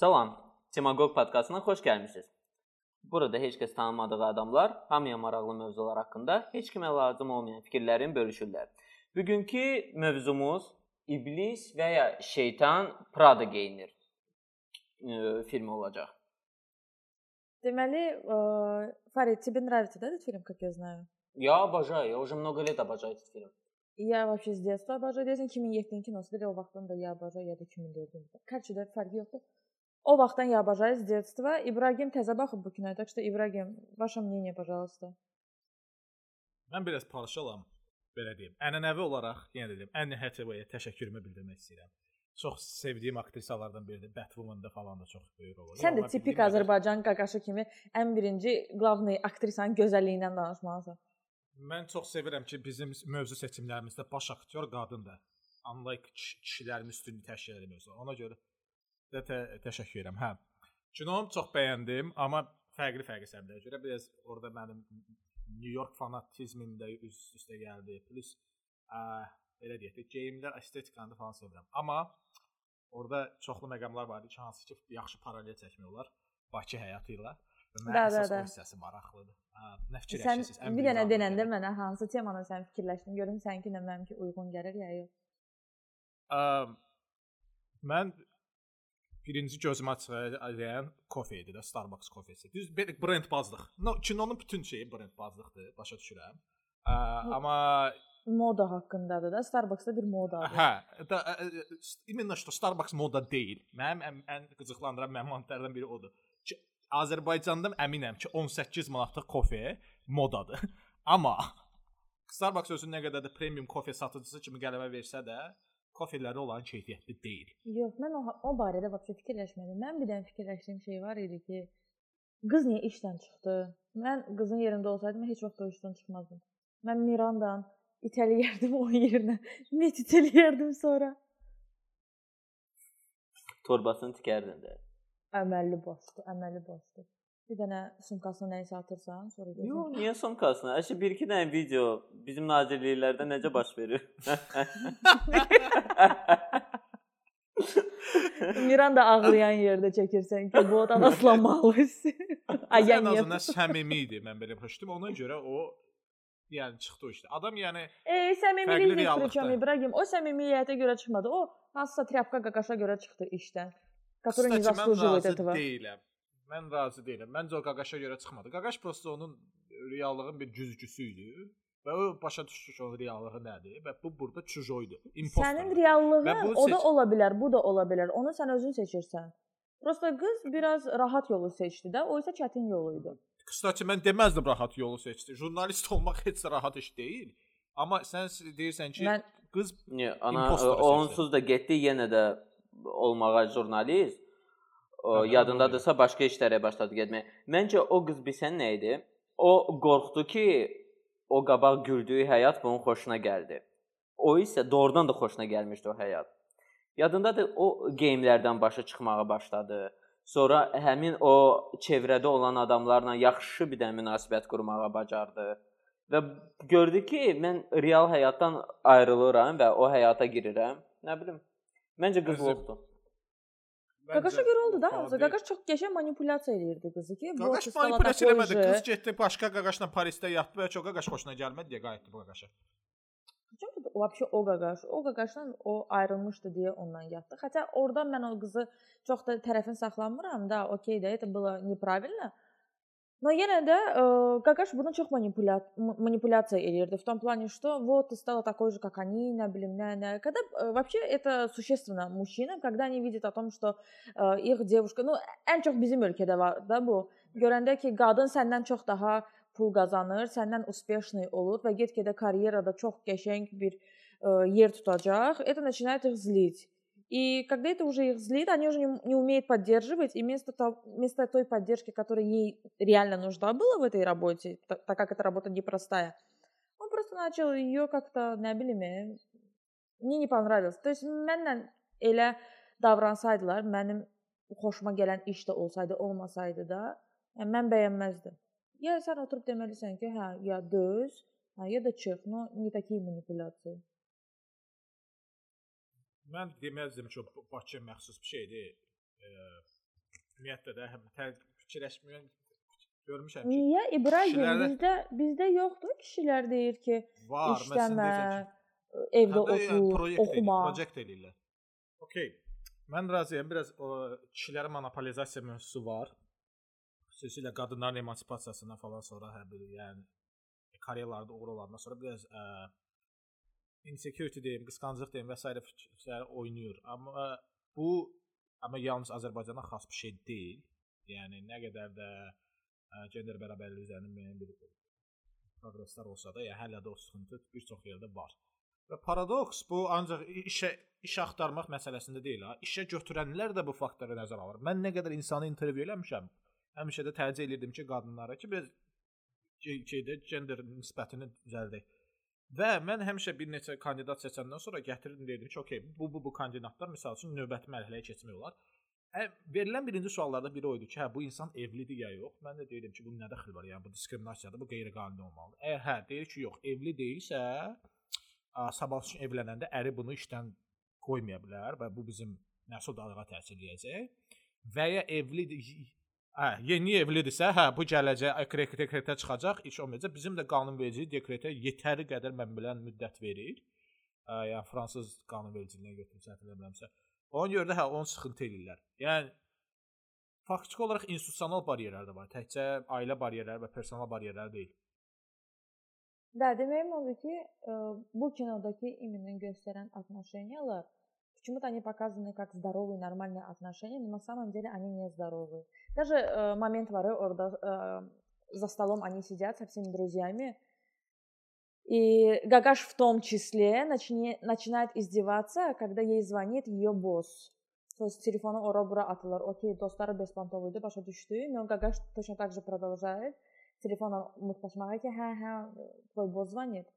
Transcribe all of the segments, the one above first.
Salam, Demagog podkastına xoş gəlmisiniz. Burada heç kəs tanımadığı adamlar hamıya maraqlı mövzular haqqında heç kimə lazım olmayan fikirlərini bölüşürlər. Bugünkü mövzumuz İblis və ya şeytan Prada geyinir e, filmi olacaq. Deməli, ə, Farid, тебе нравится, да, этот фильм, как я знаю? Я обожаю, я уже много лет обожаю этот фильм. Я вообще с детства обожаю. Deyəsən 2007-ci kinosidir. O vaxtdan da ya обожаю, ya da 2004-cü. Короче, да, fərqi yoxdur. O vaxtdan я обожаю с детства. İbrahim təzə baxıb bu kinoya. Так что İbrahim, ваше мнение, пожалуйста. Mən biraz parçalam, belə deyim. Ənənəvi olaraq, yenə də deyim, Anne Hathaway-ə təşəkkürümü bildirmək istəyirəm. Çox sevdiyim aktrisalardan biridir. Batwoman-da falan da çox böyük rol oynadı. Sən də tipik Azərbaycan qaqaşı kimi ən birinci qlavni aktrisanın gözəlliyindən danışmalısan. Mən çox sevirəm ki, bizim mövzu seçimlərimizdə baş aktyor qadındır. Unlike kişilərin üstünlüyü təşkil edir mövzu. Ona görə də tə təşəkkür edirəm. Hə. Kinonu çox bəyəndim, amma fərqli-fərqli səbəblərə görə biraz orada mənim New York fanatizmim də üst-üstə gəldi. Plus ə, belə deyək də, geyimlər, estetikanı falan sevirəm. Amma orada çoxlu məqamlar var idi ki, hansı ki, yaxşı paralel çəkmək olar Bakı həyatı ilə. Da, da, da. Hissəsi maraqlıdır. Hə, nə fikirləşirsiniz? Sən bir dənə denəndə mənə hansı temanı sən fikirləşdin? Görüm səninki ilə mənimki uyğun gəlir ya yox. Ə, mən birinci gözümə açılan kofe idi də, Starbucks kofesi. Düz bir brend bazlıq. No, kinonun bütün şeyi brend bazlıqdır, başa düşürəm. Ə, amma moda haqqındadır da. Starbucks-da bir modadır. Hə, da imенно что Starbucks moda deyil. Mənim ən, ən qıcıqlandıran məlumatlardan biri odur. Ki Azərbaycanda əminəm ki 18 manatlıq kofe modadır. Amma Starbucks özü nə qədər də premium kofe satıcısı kimi qələmə versə də, kofeləri olan keyfiyyətli deyil. Yox, mən o, o barədə vəbsə fikirləşmədim. Mən bir dənə fikirləşdiyim şey var idi ki, qız niyə işdən çıxdı? Mən qızın yerində olsaydım heç vaxt o işdən çıxmazdım. Mən Mirandan itələyərdim o yerinə. Net itələyərdim sonra. Torbasını tikərdin də. Əməlli başdı, əməlli başdı. Bir dənə sumkasına nə isə atırsan, sonra görürsən. Yox, niyə sumkasına? Əşi bir iki dənə video bizim nazirliklərdə necə baş verir? Miranda ağlayan yerdə çəkirsən ki, bu adam aslanmalısın. Ay, yəni azından səmimi idi, mən belə başladım. Ona görə o yəni çıxdı o işte. Adam yəni E, səmimilik prичем İbrahim, o səmimiyyətə görə çıxmadı. O hansısa trapka qaqaşa görə çıxdı işdən который не заслуживает этого. Deyiləm. Mən razı deyiləm. Məncə o Qaqaşa görə çıxmadı. Qaqaş prosta onun reallığın bir güzgüsü idi. Və o başa düşdü ki, onun reallığı nədir və bu burada çujoydu. Impostor. Sənin reallığın o da ola bilər, bu da ola bilər. Onu sən özün seçirsən. Prosta qız biraz rahat yolu seçdi də, o isə çətin yolu idi. Kısaca mən deməzdim rahat yolu seçdi. Jurnalist olmaq heç rahat iş deyil. Amma sən deyirsən ki, mən, qız Niyə, ana onsuz da getdi yenə də olmağa jurnalist o yadındadırsa başqa işlərə başladı getməyə. Məncə o qız bilsən nə idi? O qorxdu ki, o qabaq güldüyü həyat bunun xoşuna gəldi. O isə doğrudan da xoşuna gəlmişdi o həyat. Yadındadır o geyimlərdən başa çıxmağa başladı. Sonra həmin o çevrədə olan adamlarla yaxşı bir də münasibət qurmağa bacardı. Və gördü ki, mən real həyatdan ayrılıram və o həyata girirəm. Nə bilim, Məncə qızlıqdır. Qaqaşa görə oldu da. Qaqaş çox qəşəng manipulyasiya eləyirdi qızı ki, bu Qaqaş manipulyasiya eləmədi. Qız getdi başqa qaqaşla Parisdə yatdı və çox qaqaş xoşuna gəlmədi deyə qayıtdı bu qaqaşa. Çünki вообще o qaqaş, o qaqaşla o ayrılmışdı deyə ondan yatdı. Xətə orada mən o qızı çox da tərəfin saxlamıram da, okey də, это было неправильно. Но yenə də ə, Qaqaş bunu çox манипуля манипуляция eləyirdi в том плане, что вот ты стала такой же, как они, nə bilim, nə, nə. Когда э, вообще это существенно мужчинам, когда они видят о том, что э, их девушка, ну, ən çox bizim ölkədə var da bu. Görəndə ki, qadın səndən çox daha pul qazanır, səndən успешный olur və get-gedə karyerada çox qəşəng bir ə, yer tutacaq. Это начинает их злить. И когда это уже их злит, они уже не, не умеют поддерживать, и вместо, того, вместо той поддержки, которая ей реально нужна была в этой работе, так, так как эта работа непростая, он просто начал ее как-то, ne bilim, мне не понравилось. То есть məndən elə davransaydılar, mənim xoşuma gələn iş də olsaydı, olmasaydı da, yəni mən bəyənməzdim. Ya sən oturub deməlisən ki, hə, ya döz, hə, ya da çıx. No, не такие манипуляции. Mən deməzdim ki, Bakıya məxsus bir şeydir. E, ümumiyyətlə də həm fikirləşməyən görmüşəm ki, Niyə İbrahim kişilərdə- bizdə bizdə yoxdur kişilər deyir ki, var işləmə, məsələn evdə də, yəni, otur, proyekt eləyir, oxuma. Proyekt eləyirlər. Okay. Mən razıyam. Biraz o kişilərin monopolizasiya mövzusu var. Xüsusilə qadınların emansipasiyasından falan sonra hə bir yəni kariyeralarda uğur olandan sonra biraz ə, insecurity deyim, qısqanclıq deyim və s. fikirlər oynayır. Amma bu amma yalnız Azərbaycana xas bir şey deyil. Yəni nə qədər də ə, gender bərabərliyi üzərində müəyyən bir proqresslər olsa da, yəni hələ də o sıxıntı bir çox yerdə var. Və paradoks bu ancaq işə iş axtarmaq məsələsində deyil ha. İşə götürənlər də bu faktoru nəzərə alır. Mən nə qədər insanı intervyu eləmişəm, həmişə də tərcih edirdim ki, qadınlara ki, biz şeydə gender nisbətini düzəldək. Və mən həmişə bir neçə kandidat seçəndən sonra gətirdim dedim ki, okey, bu bu bu kandidatlar məsəl üçün növbəti mərhələyə keçmək olar. Ə, verilən birinci suallarda biri o idi ki, hə bu insan evlidir ya yox. Mən də deyirdim ki, bunun nə dəxli var? Yəni bu diskriminasiyadır, bu qeyri-qanuni olmalıdır. Əgər hə, deyir ki, yox, evli deyilsə, sabah üçün evlənəndə əri bunu işdən qoymaya bilər və bu bizim məhsul dalığa təsir eləyəcək. Və ya evli Hə, yeni evlidirsə, hə, bu gələcək dekretə çıxacaq, iş olmayacaq. Bizim də qanunverici dekretə yetəri qədər mən bilən müddət verir. Ə, yəni fransız qanunvericiliyinə götürüb səhv eləmirəmsə. Ona görə də hə, onu sıxıntı eləyirlər. Yəni faktiki olaraq institusional bariyerlər də var. Təkcə ailə bariyerləri və personal bariyerlər deyil. Və deməyim odur ki, bu kinodakı iminin göstərən atmosferiyalar почему-то они показаны как здоровые, нормальные отношения, но на самом деле они не здоровые. Даже э, момент orada э, за столом они сидят со всеми друзьями, и Гагаш в том числе начни- начинает издеваться, когда ей звонит ее босс. То есть telefonu ora-bura atırlar. Okey, dostları bespantov başa düşdü. Но Гагаш точно так же продолжает telefona mutlaşmağa ki, hə, hə, твой босс звонит.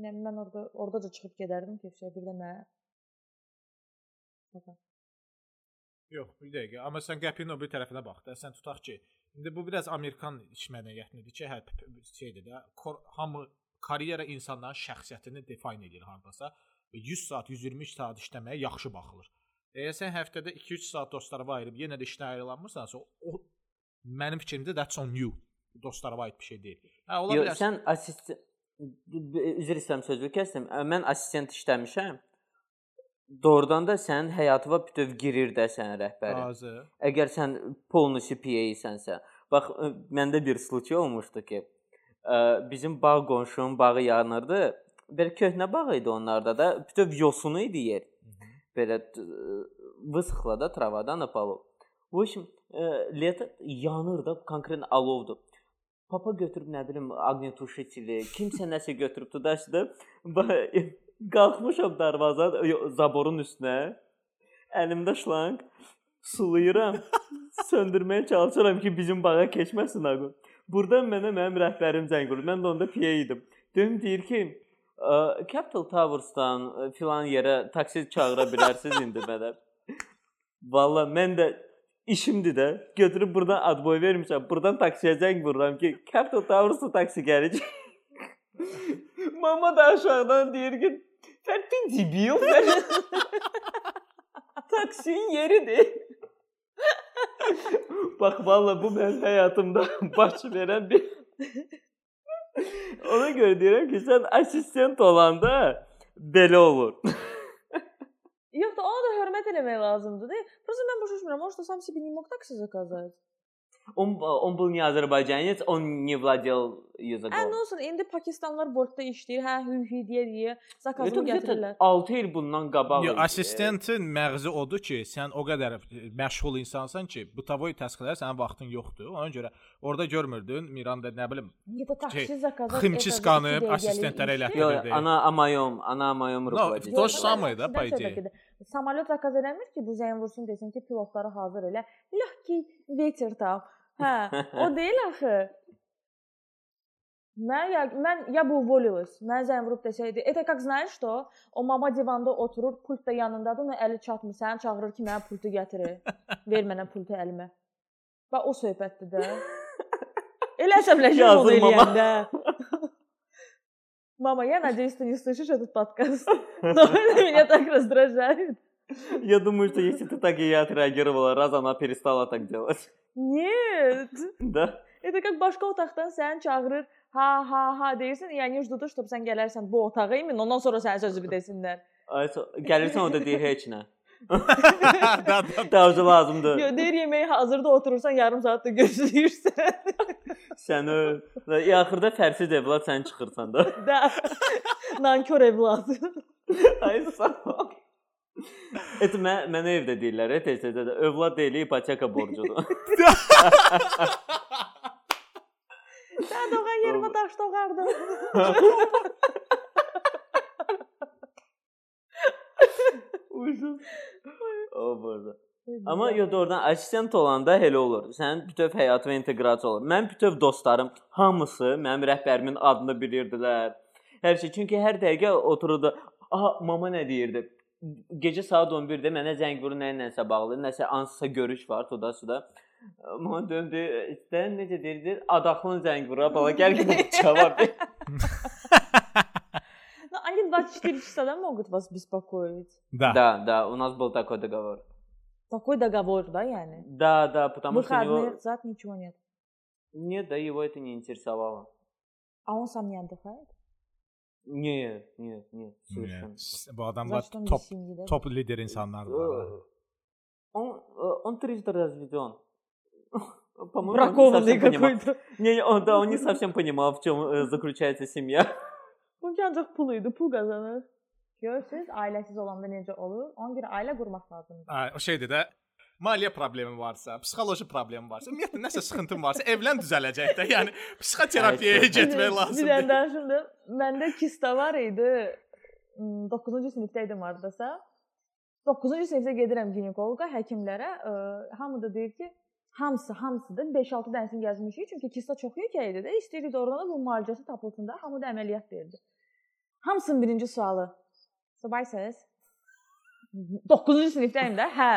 Mən orada oradaca çıxıb gedərdim ki, şey bir də mənə. Yox, bir dəqiqə. Amma sən qəpinin o bir tərəfinə bax da. Sən tutaq ki, indi bu biraz Amerikan iş mədəniyyətinədir ki, hə p- şeydir də, hamı karyera insanların şəxsiyyətini define edir hardasa. Və 100 saat, 123 saat işləməyə yaxşı baxılır. Əgər sən həftədə 2-3 saat dostlarına ayırıb yenə də işdən ayrılanmırsansa, o mənim fikrimdə that's on you. Dostlarına aid bir şey deyil. Hə, ola Yox, bilər. sən assistent üzr istəyirəm sözü kəsdim. Mən assistent işləmişəm Doğrudan da sənin həyatına bütöv girir də sənin rəhbərin. Razı. Əgər sən polnusu PA-sənsə. Bax ə, məndə bir случай olmuşdu ki, ə, bizim bağ qonşunun bağı yanırdı. Belə köhnə bağ idi onlarda da. Bütöv yosunu idi yer. Belə t- vısıxla da travadan напало. В общем, ə, лето yanır da, konkret alovdur. Papa götürüb nə bilim aqnetuşitili, kimsə nəsə götürüb tudaşdı. Qalxmışam darvazan yo, zaborun üstünə. Əlimdə şlanq sulayıram. Söndürməyə çalışıram ki, bizim bağa keçməsin aqı. Burdan mənə mənim rəhbərim zəng vurdu. Mən də onda PA idim. Deyim deyir ki, "Ə, Capital Towers'dan filan yerə taksi çağıra bilərsiniz indi mənə. Valla mən də işimdir də. Götürüb burdan adboy vermişəm. Burdan taksiyə zəng vururam ki, Capital Towers'a taksi gələcək. Mama da aşağıdan deyir ki, "Fərqin debil." Taksinin yeridir. Bax valla bu mənim həyatımda baş verən bir Ona görə deyirəm ki, sən assistent olanda belə olur. Yox da ona da hörmət eləmək lazımdır. Deyil? Просто mən başa düşmürəm. Может, сам себе не мог такси заказать? Он он был не азербайджанец, он не владел Ə, nə языком. olsun, indi Pakistanlılar Bolt-da işləyir. Hə, hü hü deyə deyə Это zakazını где-то gətirirlər. 6 il bundan qabaq. Yo, idi. assistentin məğzi odur ki, sən o qədər məşğul insansan ki, bu tavoy təsdiqlər sənin vaxtın yoxdur. Ona görə orada görmürdün Miranda nə bilim Где-то taksi Şey, zakazat. ximçiskanı assistentlərə Yo, elətdirirdi. ana amayom, ana amayom No, rukovodитель. то же самое, да, по идее? Samolyot zakaz eləmir ki, bu zəng vursun desin ki, pilotları hazır elə. Ləhki ветер там. Hə, o deyil axı. Mən ya mən я бы уволилась. Mən zəng vurub desəydi, "Это как знаешь что? O mama divanda oturur, pult da yanındadır, ona əli çatmır, səni çağırır ki, mənə pultu gətir. Ver mənə pultu əlimə." Bax o söhbətdir də. Elə əsəbləşirəm onu Yazır mama. eləyəndə. Мама, я надеюсь, ты не слышишь этот подкаст. Но это меня так раздражает. Я думаю, что если ты так и отреагировала, раз она перестала так делать. Нет. Да? Это как başqa otaqdan səni çağırır, ha ha ha deyirsən, yəni jdudu, чтобы sən gələrsən bu otağa imin, ondan sonra sənin sözünü desinlər. Aysa gəlirsən o da deyir heç nə. da, da. Davcı lazımdır. Yo, deyir yeməyi hazırda oturursan, yarım saat da gözləyirsən. Sən öl. Və axırda fərsiz evlad sən çıxırsan da. da. Nankor evladı. Ay sağ ol. Et mən mənə evdə deyirlər, tez-tez də övlad deyil, ipoteka borcudur. Sən doğan yerimə daş doğardın. Ucuz. O burada. Amma yo doğrudan assistent olanda elə olur. Sənin bütöv həyatına inteqrasiya olur. Mənim bütöv dostlarım hamısı mənim rəhbərimin adını bilirdilər. Hər şey. Çünki hər dəqiqə otururdu. Aha, mama nə deyirdi? Gecə saat 11-də mənə zəng vurur nə ilə nəsə bağlı, nəsə hansısa görüş var, toda suda. Mama döndü, sən necə deyirdi? Adaxlın zəng vurur, bala gəl ki cavab ver. Но они 24 часа да могут вас беспокоить. Да. Да, да, у нас был такой договор. Такой договор, да, yani? Да, да, потому что у Выходных, него зад ничего нет. нет, да его это не интересовало. А он сам не отдыхает? Нет, нет, нет, совершенно. Нет, Bu adamlar Значит, он top без семьи, да? top lider insanlardır. Э, Он, э, он трижды разведен. По-моему, он не Бракованный совсем понимал- какой-то. Не, не, он, да, он не совсем понимал, в чем э, заключается семья. Bu ancaq pul idi, pul qazanır. Görürsüz, ailəsiz olanda necə olur? Ona görə ailə qurmaq lazımdır. Ha, o şeydir də maliyyə problemi varsa, psixoloji problemi varsa, ümumiyyətlə nəsə sıxıntın varsa, evlən düzələcək də. Yəni psixoterapiyaya Ay, getmək Bir dənə lazımdır. danışımdı. Məndə kista var idi. 9-cu sinifdə idim hardasa. 9-cu sinifdə gedirəm ginekoloqa, həkimlərə. Ə, hamı da deyir ki, hamısı, hamısı da 5-6 dənəsini gəzmişik. Çünki kista çox yekə idi də. İstəyirdik də oradan da bu müalicəsi tapılsın da. Hamı da əməliyyat verdi. Hamısının birinci sualı. Subaysınız? 9-cu sinifdəyim də. Hə.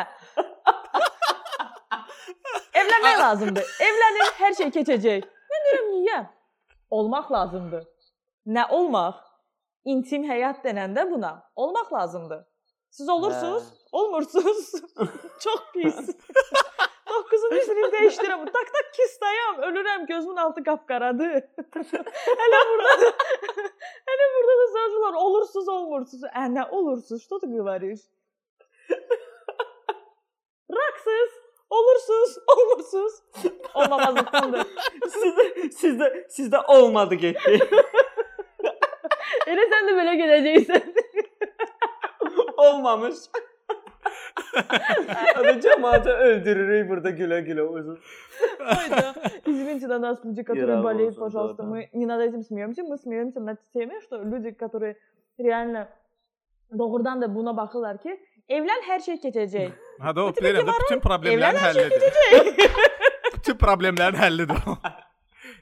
Evlənmək lazımdır. Evlənin, hər şey keçəcək. Mən deyirəm, niyə? Olmaq lazımdır. Nə olmaq? İntim həyat denəndə buna olmaq lazımdır. Siz olursunuz, olmursunuz. Çox pis. 9-cu sinifdə işləyirəm. Tak tak kistayam, ölürəm, gözümün altı qapqaradır. hələ burada hələ burada da sözlər olursunuz, olmursunuz. Ə, nə olursunuz? Что ты говоришь? Raksız, olursunuz, olmursunuz. Olmamazlıqdandır. sizde, sizde, sizde olmadı gitti. Elə sən də belə gedəcəksən. Olmamış. Hadi cemaati öldürürük burada güle güle uzun. Ой, да. Извините на нас, люди, которые Ира болеют, Розен, пожалуйста. да, да. Мы не над этим смеемся, мы смеемся над теми, что люди, которые реально doğrudan da buna baxırlar ki, evlən hər şey keçəcək. Ha da o deyirəm də bütün problemlərin həllidir. bütün problemlərin həllidir.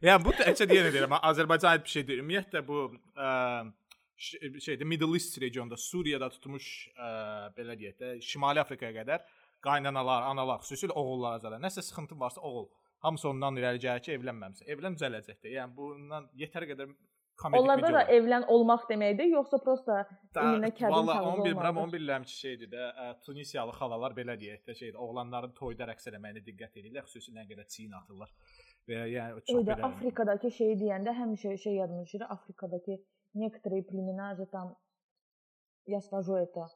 yəni bu təkcə deyən deyirəm, Azərbaycan aid bir şey deyil. Ümumiyyətlə bu ə, ş- şeydə Middle East regionda, Suriyada tutmuş ə, belə deyək də, Şimali Afrikaya qədər qaynanalar, analar, xüsusilə oğullar azada. Nəsə sıxıntı varsa oğul hamısı ondan irəli gəlir ki, evlənməmisə. Evlən düzələcək də. Yəni bundan yetər qədər komedik Onlarda da videolar. evlən olmaq deməkdir, yoxsa prosta Da- iminə kəbin Valla tarzı 11 bilmirəm, olmalıdır. 11 bilirəm ki, şeydir də, ə, Tunisiyalı xalalar belə deyək də, şeydir, oğlanların toyda rəqs eləməyinə diqqət edirlər, xüsusilə nə qədər çiyin atırlar. Və yəni o çox Ой, да, belə Afrikadakı şeyi deyəndə həmişə şey yadıma düşür. Afrikadakı некоторые племена же там я скажу это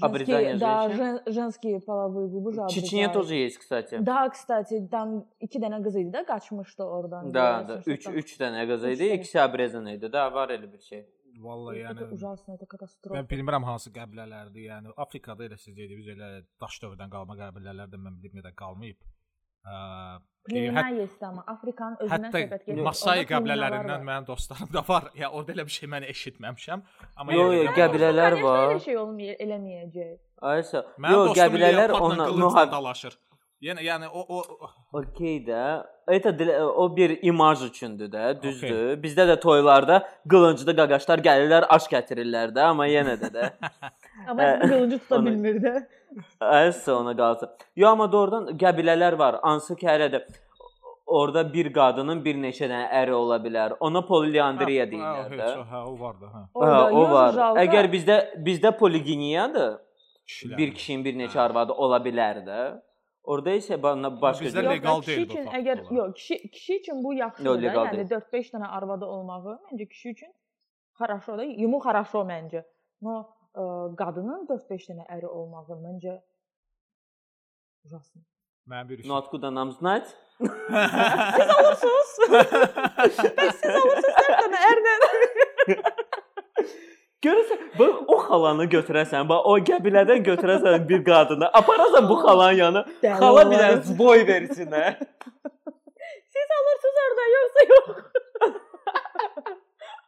Обрезание женские, да, женщин? жен- женские половые губы же В Чечне обрезают. тоже есть, кстати. Да, kстати, там iki dənə qız idi də qaçmışdı oradan. Да, görəsən, да. что 3 там. 3 tane kız Üç idi, tane. ikisi обрезанный idi. Da var elə bir şey. Valla Это yəni ужасно, это катастрофа. mən bilmirəm hansı qəbilələrdir. Yəni Afrikada elə siz dediniz elə daş dövrdən qalma qəbilələrdən mən bilmirəm qalmayıb. Dünya e, İslamı, Afrikanın özündən söhbət gedir. Hətta Masai qəbilələrindən mənim dostlarım da var. Ya orada elə bir şey mən eşitməmişəm. Amma yox, yox, qəbilələr var. Heç şey olmayır, eləməyəcək. Aysa, yox, qəbilələr onunla mühab dalaşır. Yəni yəni o o Okay də. Eta o bir imaj üçündür də, düzdür. Okay. Bizdə də toylarda qılınclı qaqaşlar gəlirlər, aş gətirirlər də, amma yenə də də. amma qılıncı tuta bilmir də. Aysa ona qalsın. Yo, amma doğrudan qəbilələr var. Hansı ki hələ orada bir qadının bir neçə dənə əri ola bilər. Ona poliandriya Ha, deyirlər heç də. o, hə, o var da, hə. Hə, Orada o yox, var. jalka. Əgər bizdə bizdə poliginiyadır. kişilər. bir kişinin bir neçə Hə. arvadı ola bilər də. Orada isə bana başqa bizdə cür- legal Yox, kişi deyil bu üçün fakt əgər olaraq. yox, kişi kişi üçün bu yaxşıdır Yox, da. legal Yəni deyil. 4-5 dənə arvadı olmağı məncə kişi üçün хорошо da. Yumu хорошо məncə. No ə, qadının 4-5 dənə əri olmağı məncə ужасно. Mənim bir Ну откуда нам знать? Siz olursunuz. Bəs siz olursunuz 4 dənə ərlə. Görürsən, bu o xalanı götürəsən, bax o qəbilədən götürəsən bir qadını, aparasan bu xalanın yanına, Dəli xala bir olarıq. dənə boy versin hə. Siz olursunuz orada yoxsa yox.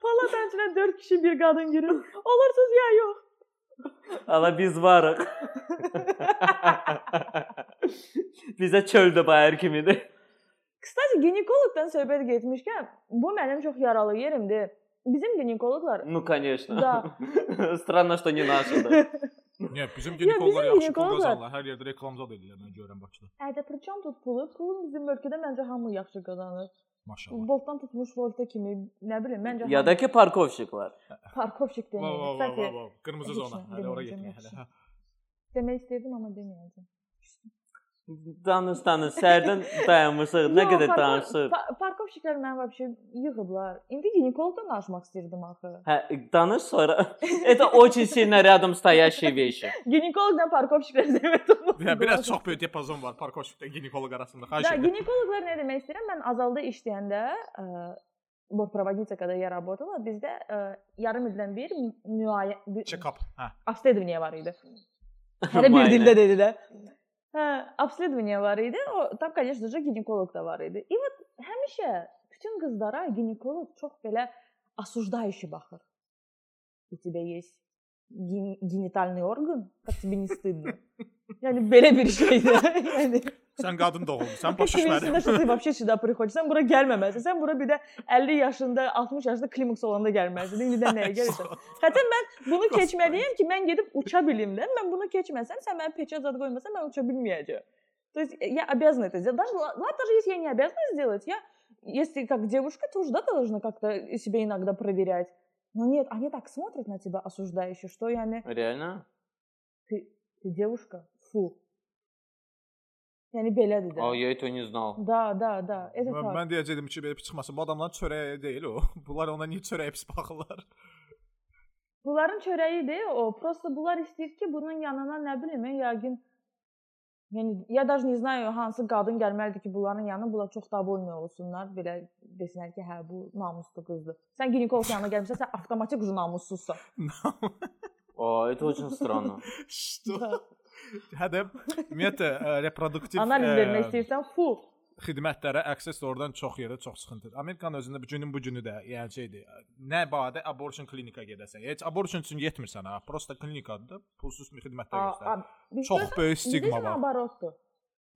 Paladan içinə 4 kişi bir qadın girir. Olursunuz ya yox. Ala biz varıq. Bizə çöldə bayır kimidir. Kısaca ginekoloqdan söhbət getmişkən, bu mənim çox yaralı yerimdir. Bizim ginekoloqlar Ну, конечно. Да. Странно, что не наши. да. Niyə bizim bizim ginekologlar yaxşı pul ginekologlar- qazanırlar. Hər yerdə reklamzad edirlər mən görürəm Bakıda. Ədə pırçam tut pulu. Pulun bizim ölkədə məncə hamı yaxşı qazanır. Maşallah. Boltdan tutmuş volta kimi, nə bilim, məncə Ya da ki parkovşik Va, va, deməyim. va, Kısaca va, va. Qırmızı zona. Hələ ora getmək hələ. hə. demək istəyirdim amma deməyəcəm. Danış, danış. Sərdən dayanmışıq. Nə Yox, qədər parko- danışır. pa- Parkovşiklər məni vəbşə yığıblar. İndi ginekoloqdan danışmaq istirdim axı. Hə, danış sonra. Это очень сильно рядом стоящие вещи. Ginekoloqla parkovşiklər zəhmət olmaz. Ya biraz çox böyük diapazon var parkoşikdə ginekoloq arasında. Xahiş Да, edirəm. ginekoloqlar nə demək istəyirəm? Mən Azalda işləyəndə, ə, бортпроводница когда я работала, bizdə ə, yarım ildən bir müayə bir- Check-up. Hə. обследование var idi. Hələ bir Müayinə. dildə dedi də. Hə, обследование var. O tam конечно же ginekoloq da var idi. И вот həmişə bütün qızlara ginekoloq çox belə осуждающий baxır. У тебя есть ген- генитальный орган, как тебе не стыдно? Yəni belə bir şeydir. yəni Sən qadın doğulmusan, baş Ты düşmədi. что ты вообще sюда приходишь? Sən bura gəlməməlisən. Sən bura bir də 50 yaşında, 60 yaşında klimaks olanda gəlməlisən. İndi də nəyə gəlirsən? Hətta mən bunu keçməliyəm ki, mən gedib uça bilim də. Mən bunu keçməsəm, sən mənə peçə zad qoymasan, mən uça bilməyəcəm. То есть я обязана это сделать. Даже, ладно, даже если я не обязана сделать, я, если как девушка, тоже да, должна как-то себя иногда проверять. Но нет, они так смотрят на тебя осуждающе, что я не... Реально? Ты, ты девушка? Фу. Yəni belədir də. О, я этого не знал. Да, да, да. Это Mən, так. mən deyəcəydim ki, belə çıxmasın. Bu adamlar çörəyə deyil o. Bunlar ona niyə çörəyə pis baxırlar? Bunların çörəyidir o. Prosta bunlar istəyir ki, bunun yanına nə bilim, yəqin yəni ya даже не знаю hansı qadın gəlməlidir ki, bunların yanına bunlar çox dabойный olsunlar, belə desinlər ki, hə bu namuslu qızdır. Sən ginekoloq yanına gəlmisən, sən avtomatik ucu namussuzsan. О, это очень странно. Что? Hədə ümumiyyətlə ə, reproduktiv Analiz ə, vermək istəyirsən, fu. xidmətlərə access oradan çox yerdə çox sıxıntıdır. Amerikanın özündə bu günün bu günü də yəni şeydir. Nə badə abortion klinika gedəsən. Heç abortion üçün getmirsən ha. Prosta klinikadır, pulsuz xidmətlər göstərir. Çox böyük stigma var. Abortdur.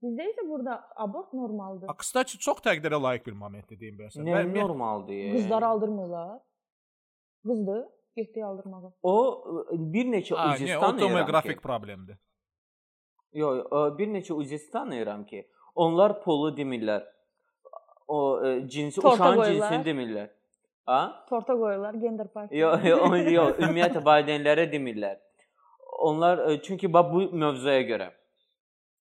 Bizdə isə burada abort normaldır. A, Kıstaçı çox təqdirə layiq bir momentdir deyim bəsən. Ne normaldır. Qızları aldırmırlar. Qızdır, getdi aldırmağa. O bir neçə Ha, niyə? Uzistan O demografik problemdir. Yox, e, bir neçə UZS tanıyıram ki, onlar pulu demirlər. O e, cinsi Torta uşağın qoyurlar. cinsini demirlər. Ha? Torta qoyurlar gender parity. Yox, yox, yox, ümumiyyətlə valideynlərə demirlər. Onlar e, çünki bax bu mövzuya görə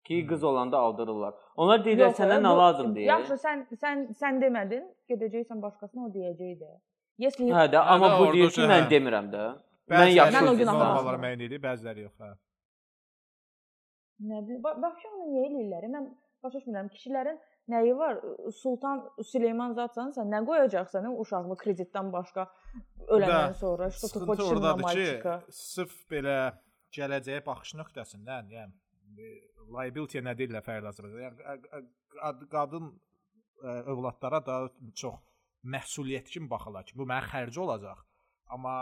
ki qız olanda aldırırlar. Onlar deyirlər yox, sənə nə lazım deyir. Yaxşı, sən sən sən demədin, gedəcəksən başqasına o deyəcəkdi. Yes, hə də, amma hə, bu deyir ki, mən hə. demirəm də. Bəzi mən yaxşı. Mən o gün anladım. Bəziləri yox, hə. nə bilim, ba- başqa onu niyə eləyirlər? Mən başa düşmürəm. Kişilərin nəyi var? Sultan Süleyman zatsan sən nə qoyacaqsan uşağını kreditdən başqa öləndən Da, sonra? Что ты Sıxıntı хочешь на ordadır мальчика? ki, sırf belə gələcəyə baxış nöqtəsindən, yəni e, liability nə deyirlər fərqli Azərbaycanda. Yəni ə- ə- qad- qadın ə, övladlara daha çox məsuliyyət kimi baxırlar ki, bu mənim xərci olacaq. Amma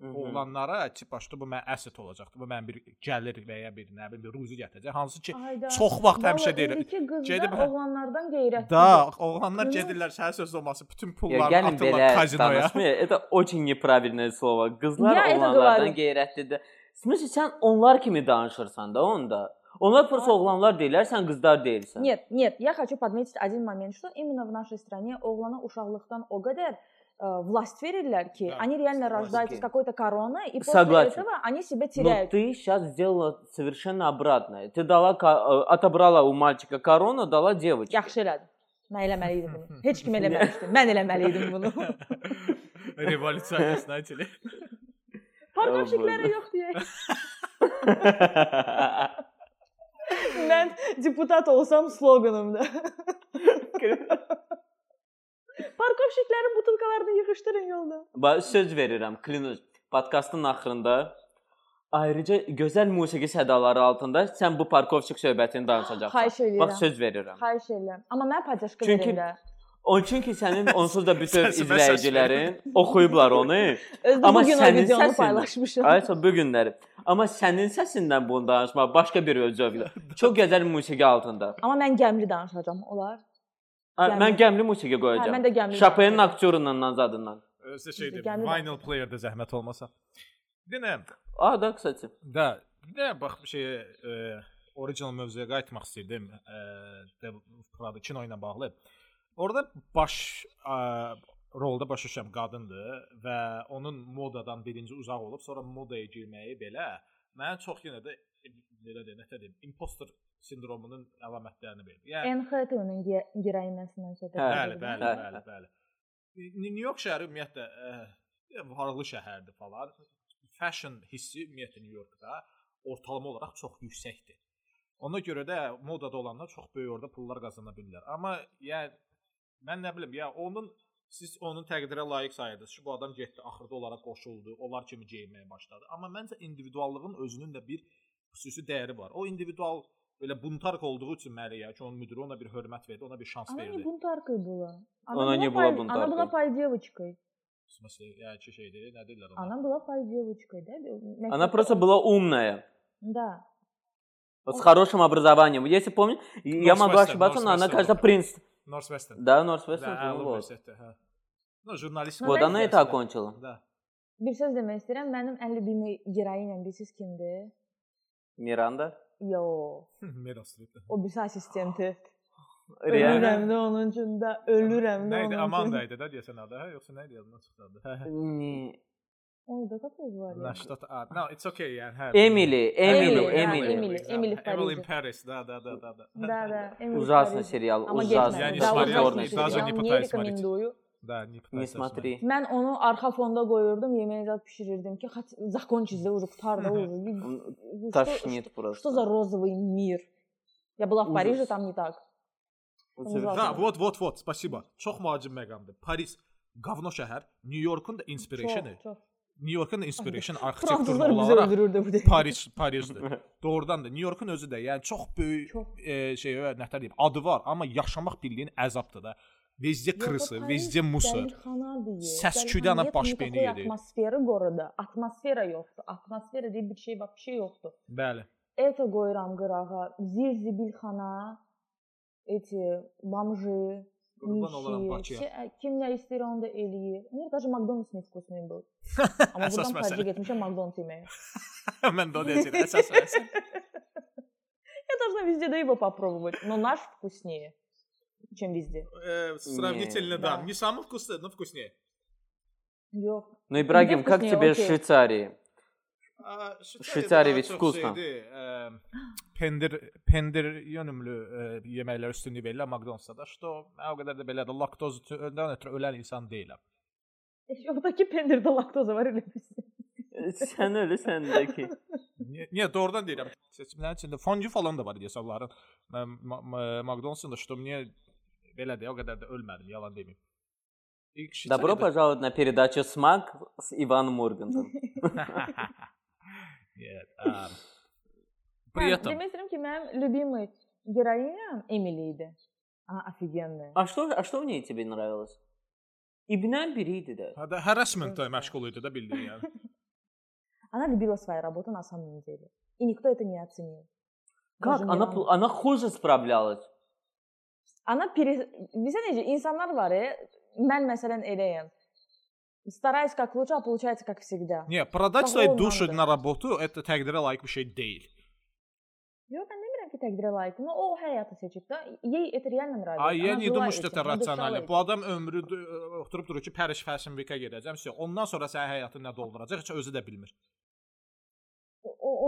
Mhm. oğlanlara ki, başda bu mənim asset olacaqdı. Bu mənim bir gəlir və ya bir nə bilim bir ruzi gətirəcək. Hansı ki, Ayda. çox vaxt həmişə Vallahi deyirəm. İndiki qızlar Gedib, hə. oğlanlardan qeyrətlidir. da oğlanlar Bunu- gedirlər səhər söz olması bütün Ya pullarını gəlin atırlar belə kazinoya. danışmaya. Это очень неправильное слово. Qızlar Ya, это oğlanlardan говорю. qeyrətlidir. В смысле sən onlar kimi danışırsan da onda. Onlar просто Ay. oğlanlar deyirlər, sən qızlar deyilsən. Нет, нет, я хочу подметить один момент, что именно в нашей стране oğlana uşaqlıqdan o qədər э, власть верилlər ki, Да, они реально согласен. рождаются с какой-то короной, и после Согласен. этого они себя Но теряют. ты сейчас сделала совершенно обратное. Ты дала, ка- э, отобрала у мальчика корону, дала девочке. Yaxşı elədin. Mən eləməli idim bunu. Heç kim eləməmişdi. Mən eləməli idim bunu. Revolyusiya знаете ли. Parkovşiklərə yox deyək. Mən deputat olsam sloqanımda. Parkovşiklərin butulkalarını yığışdırın yolda. Bax, söz verirəm, Klinus. Podkastın axırında ayrıca gözəl musiqi sədaları altında sən bu parkovçik söhbətini danışacaqsan. Xahiş edirəm. Bax, söz verirəm. Xahiş edirəm. Amma mən podyaşka Çünki- verin də. Onun üçün ki sənin onsuz da bütün izləyicilərin oxuyublar onu. Özdə Amma bugün o sənin videonu səsin- paylaşmışam. Aysa bu günləri. Amma sənin səsindən bunu danışmaq başqa bir zövqdür. Çox gözəl musiqi altında. Amma mən gəmli danışacağam. Olar? Gəmli. Mən gəmli musiqi Hə, qoyacağam. mən də gəmli. Danışacağam. aktyorundan nazadından. Gəldi şey Vinyl player-də zəhmət olmasa. Bir də A da kısaca. Da, bir də bax bir şeyə e, original mövzuya qayıtmaq istəyirdim. E, də burada kino ilə bağlı. Orada baş e, rolda başa düşürəm qadındır və onun modadan birinci uzaq olub, sonra modaya girməyi belə mənə çox yenə də e, belə də nə deyim, imposter sindromunun əlamətlərini verir. Yəni NXT-nin heroinəsindən söhbət Hə, Bəli, bəli, bəli, bəli. New York şəhəri ümumiyyətlə ə, varlı şəhərdir falan. Fashion hissi ümumiyyətlə New Yorkda ortalama olaraq çox yüksəkdir. Ona görə də modada olanlar çox böyük orada pullar qazana bilirlər. Amma yəni mən nə bilim, ya onun siz onun təqdirə layiq sayırdınız ki, bu adam getdi, axırda onlara qoşuldu, onlar kimi geyinməyə başladı. Amma məncə individuallığın özünün də bir xüsusi dəyəri var. O individual belə buntark olduğu üçün məli ya ki, onun müdiri ona bir hörmət verdi, ona bir şans Она не verdi. бунтаркой была. Она не была пай- Она бунтаркой. была пай-девочкой. В смысле, yəni ki, şeydir, nə deyirlər ona? Она была пай-девочкой, да? Мягко Она просто была умная. Да. Вот с хорошим образованием. Если помню, я могу Northwestern, ошибаться, но она, Northwestern кажется. Принц. Northwestern. Да, Норсвестон. Да, вот. universitetdə, hə. No, jurnalist. Ну, Вот да, она это Да. окончила. Да. Bir söz demək istəyirəm. Mənim ən любимый героиням bilirsiniz kimdir? Миранда. Yo, Meryl Streep. o birisi assistenti. Реально. Ölürəm də onun üçün də, ölürəm də Nə idi? onun üçün. Amanda idi da deyəsən adı, hə? Yoxsa nə idi yadından çıxdı adı? Hə. hə. Не. Onu da tapız var ya. Na что-то. а, No, it's okay yəni, hə. Эмили, Эмили, Emily, ha, Эмили. Emily. Emily в Emily in Париже. Paris. Да, да, да, да, да. Да, да. Emily в Ужасный Париже. сериал, Amma ужасный. getmə. Я не Да, смотрел, ужасный даже сериал, не не пытаюсь смотреть. рекомендую. Да, не Не пытайся. смотри. Mən onu arxa fonda qoyurdum, yeməyi zad bişirirdim ki, xat закончится уже qurtar da уже. Он Тошнит Что просто. за розовый мир? Я была в Париже, Ужас. там не так. Совершенно. Da, вот, вот, вот, спасибо. Çox mühacim məqamdır. Paris qavno şəhər, New Yorkun da inspiration-ı. Çox, çox. New Yorkun da inspiration Fransızlar arxitekturun bizi olaraq öldürürdü bu dəqiqə. Paris Parisdir. Doğrudan da New Yorkun özü də yəni çox böyük Çox. e, şey nə deyim, adı var, amma yaşamaq bildiyin əzabdır da. Səs-küydən ana baş beyni yedi. Atmosferi qorudu. Atmosfera yoxdur. Atmosfera deyə bir şey var, bir şey yoxdur. Bəli. Это qoyuram qırağa. Zirzibilxana, эти бомжи, Qurban olaram nişi, Bakıya. şey- kim nə istəyir onu da eləyir. Мне даже Макдональдс не вкусный был. Amma Əsas buradan məsələ. xərcə getmişəm Макдональдс yeməyə. Mən də o deyəcəm, əsas məsələ. Я должна везде да его попробовать, но наш вкуснее, чем везде. Э, сравнительно, не, да. да. Не самый вкусный, но вкуснее. Йо. Ну, Ибрагим, ну, как тебе окей. Швейцарии? А, Швейцария, Швейцария ведь vкusna. Şeydi, e, pendir, pendir yönümlü e, yemekler üstünlüğü belli ama McDonald's'ta işte o, o kadar da belli. Laktoz önden ötürü ölen insan değilim. E, oradaki pendirde laktoza var öyle bir şey. sen öyle sendeki. niye, niye doğrudan değilim. Seçimlerin içinde fondü falan da var diye salların. McDonald's'ın da işte niye беледи ягода ölmedim yalan demeyeyim. İlk Добро Şiçeli'de... пожаловать на передачу «Смак» с Иваном Ургантом. Нет. а, При этом... Дмитрий моя любимая героиня Эмилида. А, офигенная. А что, а что в ней тебе нравилось? İbnen biriydi de. Ha, da harassment'a məşğuluydu da bildin yani. Она любила свою работу на самом деле. И никто это не оценил. Как? Она, она хуже справлялась. Она пере... Bizə necə insanlar var ya, mən məsələn eləyəm. Стараюсь как лучше, а получается как всегда. Niyə? Продать Bax, свои o души ondandır. на работу это təqdirə layiq bir şey deyil. Yox, mən demirəm ki, təqdirə layiqdir. O həyatı seçib də. Ей это реально нравится. Ay, я Она не жила думаю, что этим, это она дышала рационально. этим. Bu adam ömrü d- oturub durur ki, Paris Fashion Week-ə gedəcəm. Все. Ondan sonra sənin həyatın nə dolduracaq, heç özü də bilmir.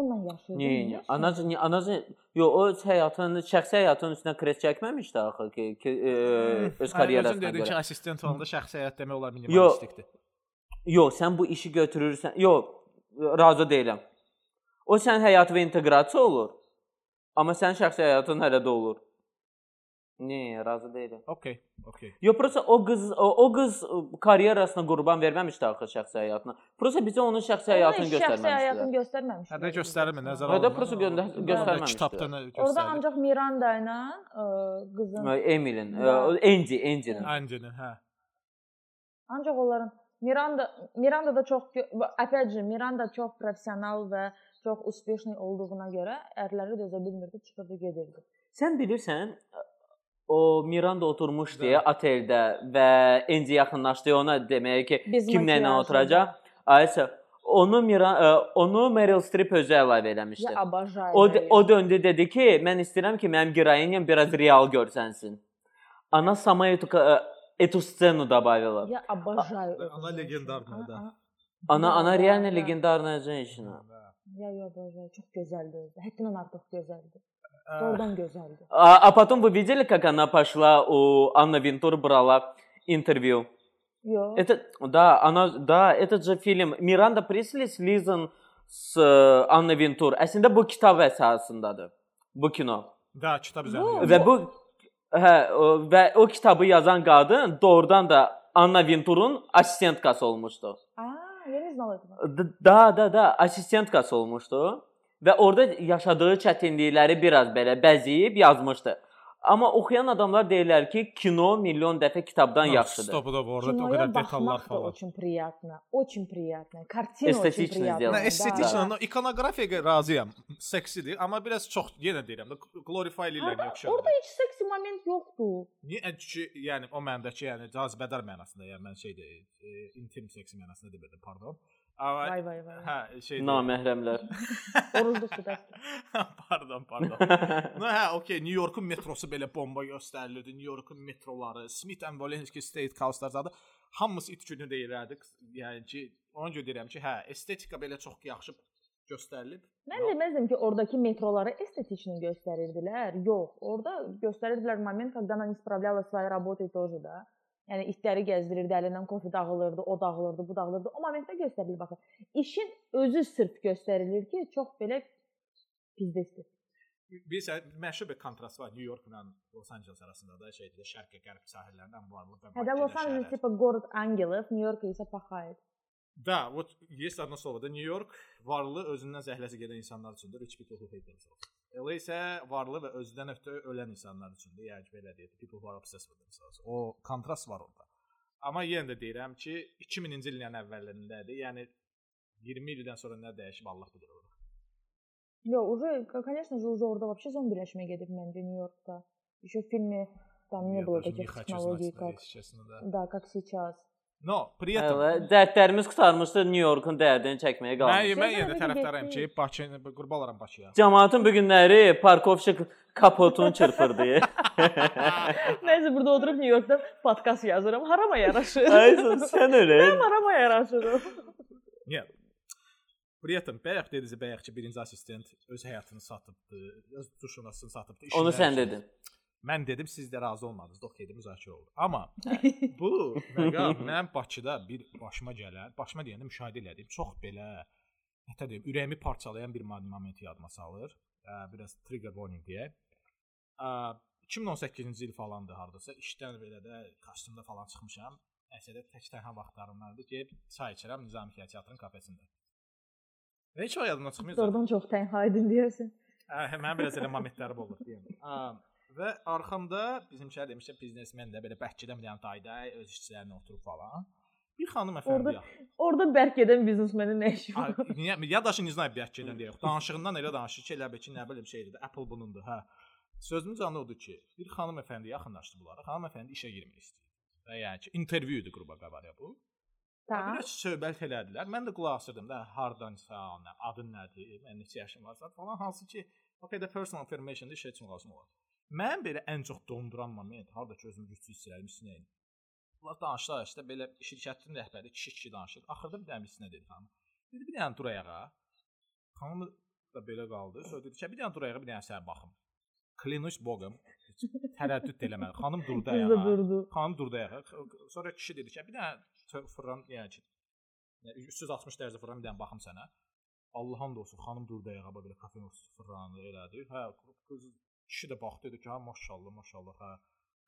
Onunla yaşayır. Niyə? niyə? Anacı, niyə- anacı, yo o öz həyatını, şəxsi həyatının üstünə kres çəkməmişdi axı ki, ki e, öz Özün karyerasına dedin ki, görə. assistent olanda şəxsi həyat demək olar minimalistikdir. Yo, sən bu işi götürürsən. Yo, razı deyiləm. O sənin həyatına inteqrasiya olur. Amma sənin şəxsi həyatın hələ də olur. Niyə, razı deyiləm. Okay, okay. Yo, prosta o qız o, o qız karyerasına qurban verməmişdi axı şəxsi həyatına. Prosta bizə onun şəxsi həyatını Onun şəxsi həyatını göstərməmişdilər. göstərməmişlər. Hə, də göstərmir, nəzərə Hə, də alınmır. prosta göndə- Orada göstərməmişdilər. Kitabda nə Orada göstərir? ancaq Miranda ilə ə, qızın Emilin, e, Da. o Angie, Angie'nin. Ange'nin, hə. ancaq onların Miranda Miranda da çox gö- опять же Miranda çox professional və çox uspешный olduğuna görə ərləri dözə bilmirdi, çıxırdı gedirdi. Sən bilirsən, o Miranda oturmuşdu Da. oteldə və Angie yaxınlaşdı ona deməyə ki, Biz kimlə makiyajla. oturacaq? Aysə onu Mira e, onu Meryl Streep özü əlavə eləmişdi. Я обожаю. O Meryl o döndü dedi ki, mən istəyirəm ki, mənim giroyinyam biraz real görsənsin. Она сама эту ка- эту сцену добавила. Я обожаю. А, эту она женщину. легендарная, да. А, Она Да, она да, реально да. легендарная женщина. Я ее обожаю. Çox gözəldir özü. Həddindən artıq gözəldir. Hə. Doğrudan gözəldir. А, а потом вы видели, как она пошла у Анны Винтур брала интервью? Это, да, она, да, этот же фильм Miranda Priestley слизан с э, Анной Винтур. Əslində bu kitab əsasındadır. Bu kino. Da, kitab Bu- üzərində. Və bu hə, o, və o kitabı yazan qadın doğrudan da Anna Vintur'un assistentkası olmuşdu. Aa, я не знала этого. D- Da, da, da, assistentkası olmuşdu və orada yaşadığı çətinlikləri biraz belə bəzəyib yazmışdı. Amma oxuyan adamlar deyirlər ki, kino milyon dəfə kitabdan yaxşıdır. Stop da orada o Киноya qədər detallar baxmaq da falan. очень приятно. Очень приятно. Картина очень Эстетично приятная. сделано. Nə Да, estetiklə, no, ikonografiyaya razıyam. Seksidir, amma biraz çox yenə deyirəm də glorify eləyirlər Orada, yaxşı. orada heç seksi moment yoxdur. Niyə çünki yəni o məndəki yəni cazibədar mənasında, yəni mən şeydə e, intim seks mənasında demirdim, pardon. Amma Vay vay vay. hə, şey Naməhrəmlər. Orucluqdur da. pardon, pardon. no, hə, okey, New Yorkun metrosu belə bomba göstərilirdi. New Yorkun metroları, Smith and Wollensky State House-lar zadı hamısı it günü deyirlərdi. Yəni ki, ona görə deyirəm ki, hə, estetika belə çox yaxşı göstərilib. Mən deməzdim ki, oradakı metroları estetikni göstərirdilər. Yox, orada göstərirdilər moment, когда она не справляла своей работой тоже da. Yəni itləri gəzdirirdi, əlindən kofe dağılırdı, o dağılırdı, bu dağılırdı. O momentdə göstərilir baxın. İşin özü sırf göstərilir ki, çox belə pizdesdir. Bilirsən, məşhur bir kontrast var New Yorkla Los Angeles arasında da şeydə şərq və qərb sahillərindən varlıq və Hətta Los Angeles типа город ангелов, Нью-Йорк isə пахает. Da, вот есть одно слово. Da New York varlı özündən zəhləsi gedən insanlar üçündür, rich people who hate themselves. LA isə varlı və özündən ötürü ölən insanlar üçündür. Yəni ki, belə deyək, people who are obsessed with themselves. O kontrast var orada. Amma yenə də deyirəm ki, 2000-ci ilin əvvəllərindədir. Yəni 20 ildən sonra nə dəyişib Allah bilir orada. Yox, уже, конечно же, уже orada вообще zombiləşmə gedib məncə Nyu-Yorkda. Еще в фильме там не Я было даже не таких хочу технологий, знать, как если честно, да. да, как сейчас. No, priyetom. Əvə, dərdlərimiz qurtarmışdı New Yorkun dərdini çəkməyə qalmışdı. Mən, mən yenə də tərəfdaram ki, Bakı qurban olaram Bakıya. Cəmaətin bu günləri Parkovçik kapotunu çırpırdı. Nəsə burada oturub New Yorkda podkast yazıram. Harama yaraşır? Ay, sən elə. Mən harama yaraşıram. Niyə? Priyetom bayaq dediniz bayaq ki, birinci assistent öz həyatını satıbdı, öz tuşunasını satıbdı. Onu sən dedin. Ki, Mən dedim, siz də razı olmadınız. Okeydə müzakirə oldu. Amma bu məqam mənim Bakıda bir başıma gələn, başıma deyəndə müşahidə elədiyim çox belə nə deyim, ürəyimi parçalayan bir moment yadıma salır. Biraz trigger warning deyək. Ə, 2018-ci il falandı hardasa. İşdən belə də kostyumda falan çıxmışam. Əsədə tək tənha vaxtlarımdadır ki, çay içirəm Nizami teatrın kafesində. Və heç o yadımdan çıxmır. Doğrudan çox tənha idin deyirsən. Hə, mənim biraz elə momentlərim olur deyim. Və arxamda bizim şəhər demişəm biznesmen də belə Bəhkidə bir dənə dayda öz işçilərinə oturub falan. Bir xanım əfəndi yaxın. Orada bərk edən biznesmenin nə işi var? Niyə ya daşı niznay Bəhkidən deyək. Danışığından elə danışır ki, elə bil ki, nə bilim şeydir. Apple bunundur, hə. Sözümün canı odur ki, bir xanım əfəndi yaxınlaşdı bunlara. Xanım əfəndi işə girmək istəyir. Və yəni ki, intervyu idi qrupa qabarya bu. Tamam. Biraz söhbət elədilər. Mən də qulaq asırdım da, hardansan, adın nədir, mən neçə yaşım var falan. Hansı ki, Okay, the personal information-da üçün lazım olar. Mən belə ən çox donduran moment, harda ki özümü gücsüz hiss edirəm, sinəyim. Bunlar danışdılar işte belə şirkətin rəhbəri kişi-kişi danışır. Axırda bir dənə sinə dedi xanım. Dedi bir dənə dur ayağa. Xanım da belə qaldı. Sonra dedi ki, bir dənə dur ayağa, bir dənə sənə baxım. Klinuş boğum. Tərəddüd eləmədi. Xanım durdu ayağa. durdu. Xanım durdu ayağa. Sonra kişi dedi ki, bir dənə fırlan, yəni ki 360 dərəcə fırlan, bir dənə baxım sənə. Allahın olsun, xanım durdu ayağa belə kafenin fırlandı elədi. Hə, qız kişi də baxdı dedi ki, ha maşallah, maşallah, hə.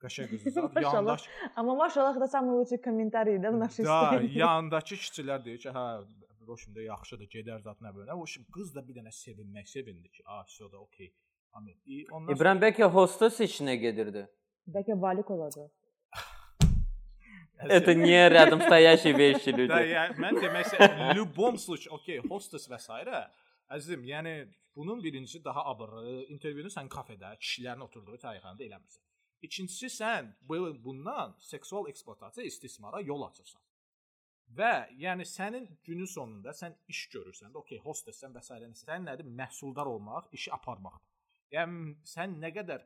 Qəşəng qızdır. Maşallah. Yandaş Amma maşallah da самый лучший комментарий да в нашей da истории. yandakı kişilər deyir ki, hə, Roşimdə yaxşıdır, gedər zat nə belə. O şimdi qız da bir dənə sevinmək, sevindi ki, a, все da okey. Amin. İyi, ondan sonra İbrahim bəlkə hostes işinə gedirdi. Bəlkə valik olacaq. Это не рядом стоящие вещи Da, люди. yəni mən demək istəyirəm, любом случае, okey, hostess və s. Əzizim, yəni bunun birincisi daha abırı, intervyunu sən kafedə, kişilərin oturduğu çayxanada eləmirsən. İkincisi sən bu bundan seksual eksploatasiya, istismara yol açırsan. Və yəni sənin günün sonunda sən iş görürsən, okey, hostessən və s. Sənin nədir? Məhsuldar olmaq, işi aparmaqdır. Yəni sən nə qədər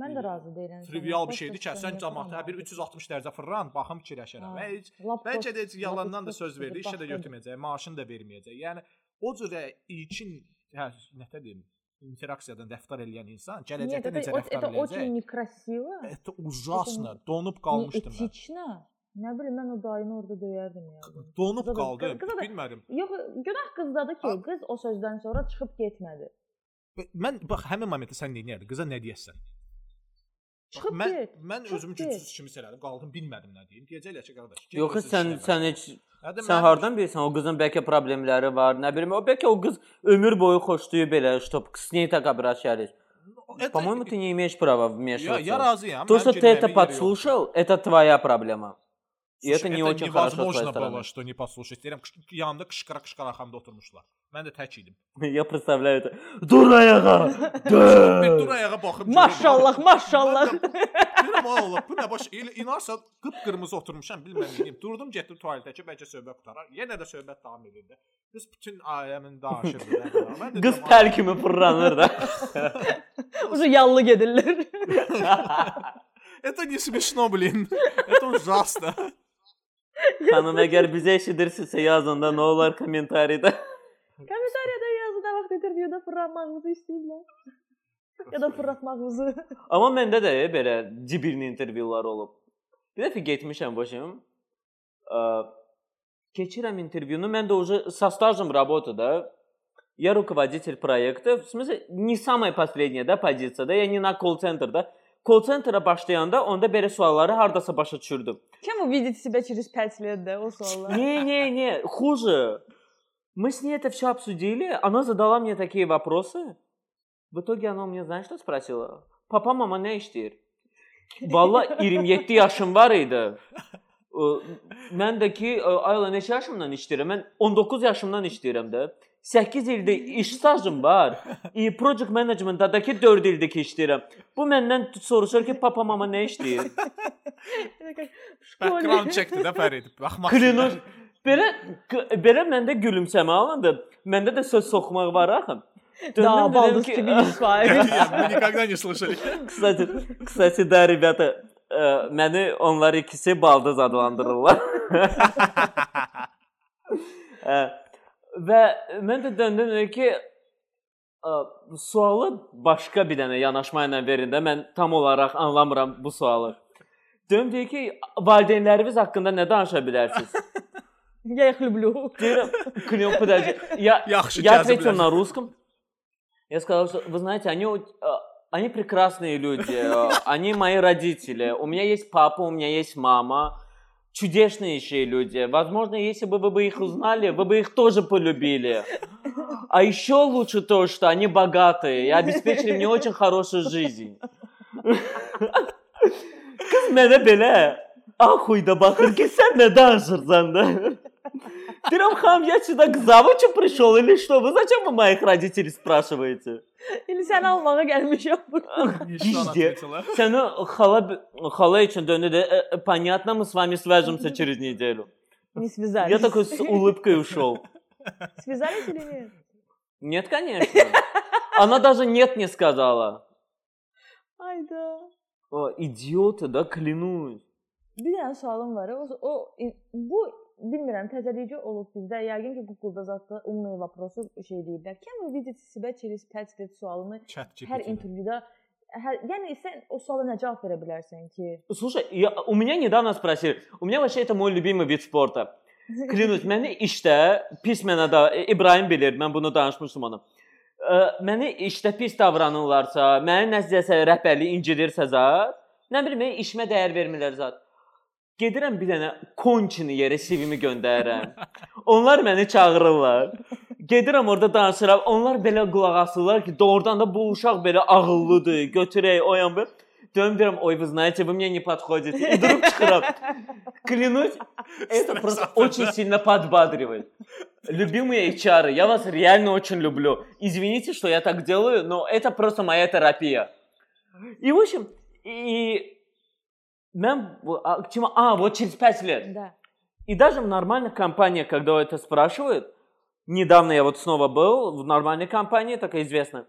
Mən də razı deyiləm. trivial bir şeydir ki, sən cəmaata bir 360 dərəcə fırlan, baxım fikirləşərəm. Və heç Bəlkə də heç yalandan da söz verdi, işə də götürməyəcək, maaşını da verməyəcək. Yəni o cür ilkin hə, nə deyim, interaksiyadan rəftar edən insan Нет, gələcəkdə это, necə о- rəftar это очень edəcək? некрасиво. Это ужасно. Donub qalmışdım mən. Neetично. Nə bilim mən o dayını orada döyərdim ya. Donub Qıza da- qaldım. qıza da- Bilmədim. Yox, günah qızdadır ki, Ha. qız o sözdən sonra çıxıb getmədi. Mən bax həmin momentdə sən nə edərdin? Qıza nə deyəsən? Bax, Çıxıb mən get. mən çıxıb özümü get. gücsüz kimi elədim, qaldım, bilmədim nə deyim. Deyəcəklər ki, qardaş, get Yox, öz sən işinə sən bax. heç Hətta sən hardan bilirsən o qızın bəlkə problemləri var, nə bilim, o bəlkə o qız ömür boyu xoşlayıb belə, что с ней так обращались. Это- По-моему, ты не имеешь права вмешиваться. ya razıyam. То, mən что ты это подслушал, это твоя проблема. И Слушай, это не очень хорошо с твоей невозможно стороны. было, что не послушать. Deyirəm, qış- yanımda qışqıra-qışqıra arxamda oturmuşlar. Mən də tək idim. Я представляю это. Dur ayağa. Bir Dö. dur ayağa baxıb. Maşallah, maşallah. Deyirəm, "Ay Allah, bu nə baş? Elə inarsa qıp-qırmızı oturmuşam, bilməm nəyim. Durdum, getdim tualetə ki, bəlkə söhbət qutarar. Yenə də söhbət davam edirdi. Qız bütün ailəmin danışırdı. da. Mən də Qız dedim, pər kimi fırlanır da. Ucu yallı gedirlər. Это не смешно, блин. Это ужасно. Xanım əgər bizə eşidirsinizsə yazın da nə olar kommentariyada. Kommentariyada yazın nə vaxt intervyuda fırlanmağınızı istəyirlər. ya da fırlatmağınızı. Amma məndə də e, belə cibirli intervyular olub. Bir dəfə getmişəm başım. Ə, keçirəm intervyunu. Mən də уже со стажем работы, да. Я руководитель проекта. В смысле, не самая последняя, да, позиция, да. Я не на колл-центр, да. Колл-ценtra başlayanda onda belə sualları hardasa başa düşürdüm. Чем вы видите себя через 5 лет, да, o suallar? Не-не-не, хуже. Мы с ней это все обсудили, она задала мне такие вопросы. В итоге она у меня, знаешь, что спросила? Papa, mama nə işləyir? Valla 27 yaşım var idi. Ə, Mən də ki, ə, ayla neçə yaşımdan işləyirəm? Mən 19 yaşımdan işləyirəm də. 8 ildir iş stajım var. E, project management'dakı 4 ildir ki işləyirəm. Bu məndən soruşur ki, papa, mama nə işləyir? Это как в школе. Background çəkdi də Fərid. Baxmaq. Klinur. Belə k- belə məndə gülümsəmə alındı. Məndə də söz soxmaq var axı. Да, Döndüm балдыз dedim ki, Мы никогда не слышали. kısaca, kısaca da rебята, ə, məni onlar ikisi baldız adlandırırlar. Ə, Və mən də döndüm dedim ki, ə, sualı başqa bir dənə yanaşma ilə verin də. Mən tam olaraq anlamıram bu sualı. Döndüm deyir ki, valideynləriniz haqqında nə danışa bilərsiniz? Я их люблю. Говорю, Клим, подожди. Я, Yaxşı я caziblər. ответил на русском. Я сказал, что, вы знаете, они, у- э, они прекрасные люди. э, Они мои родители. У меня есть папа, у меня есть мама. Чудеснейшие люди. Возможно, если бы вы бы их узнали, вы бы их тоже полюбили. А еще лучше то, что они богатые и обеспечили мне очень хорошую жизнь. Kız mənə belə ахуйда baxır ki, sən nə Deyirəm, xanım, я сюда к завучу пришел или что? Вы зачем вы моих родителей спрашиваете? İndi səni almağa xala xala üçün döndü də, «Э, э, понятно, мы с вами свяжемся через неделю. Не связались. Я такой с улыбкой ушел. Связались или нет? Нет, конечно. Она даже нет не сказала. Ayda. О, идиоты, да, клянусь. Bir dənə sualım var. O, o bu bilmirəm təzəlikcə olub bizdə. Yəqin ki, Google-da zətdə umumən vəprosu şey deyiblər. Kim вы видите себя через 5 лет sualını Chat GPT. hər intervyuda hər, yəni sən o suala nə cavab verə bilərsən ki? Слушай, я, у меня недавно спросили. У меня вообще это мой любимый вид спорта. Клянусь, məni işdə pis mənada e, İbrahim bilir, mən bunu danışmışdım ona. Ə, Məni işdə pis davranırlarsa, məni nəzəsə rəhbərlik incidirsə zət, nə bilim, mən işimə dəyər vermirlər zət. Gedirəm bir dənə konçini yerə CV-mi göndərirəm. Onlar məni çağırırlar. Gedirəm orada danışıram. Onlar belə qulaq asırlar ki, doğrudan da bu uşaq belə ağıllıdır. Götürək, oyan bir. Dönüm deyirəm, ой, вы знаете, вы мне не подходите. И вдруг çıxıram. Клянусь, это просто очень сильно подбадривает. Любимые HR, я вас реально очень люблю. Извините, что я так делаю, но это просто моя терапия. И, в общем, и Mən bu- а, к чему? А, вот через 5 лет. Да. И даже в нормальных компаниях, когда это спрашивают, недавно я вот снова был в нормальной компании, такая известная,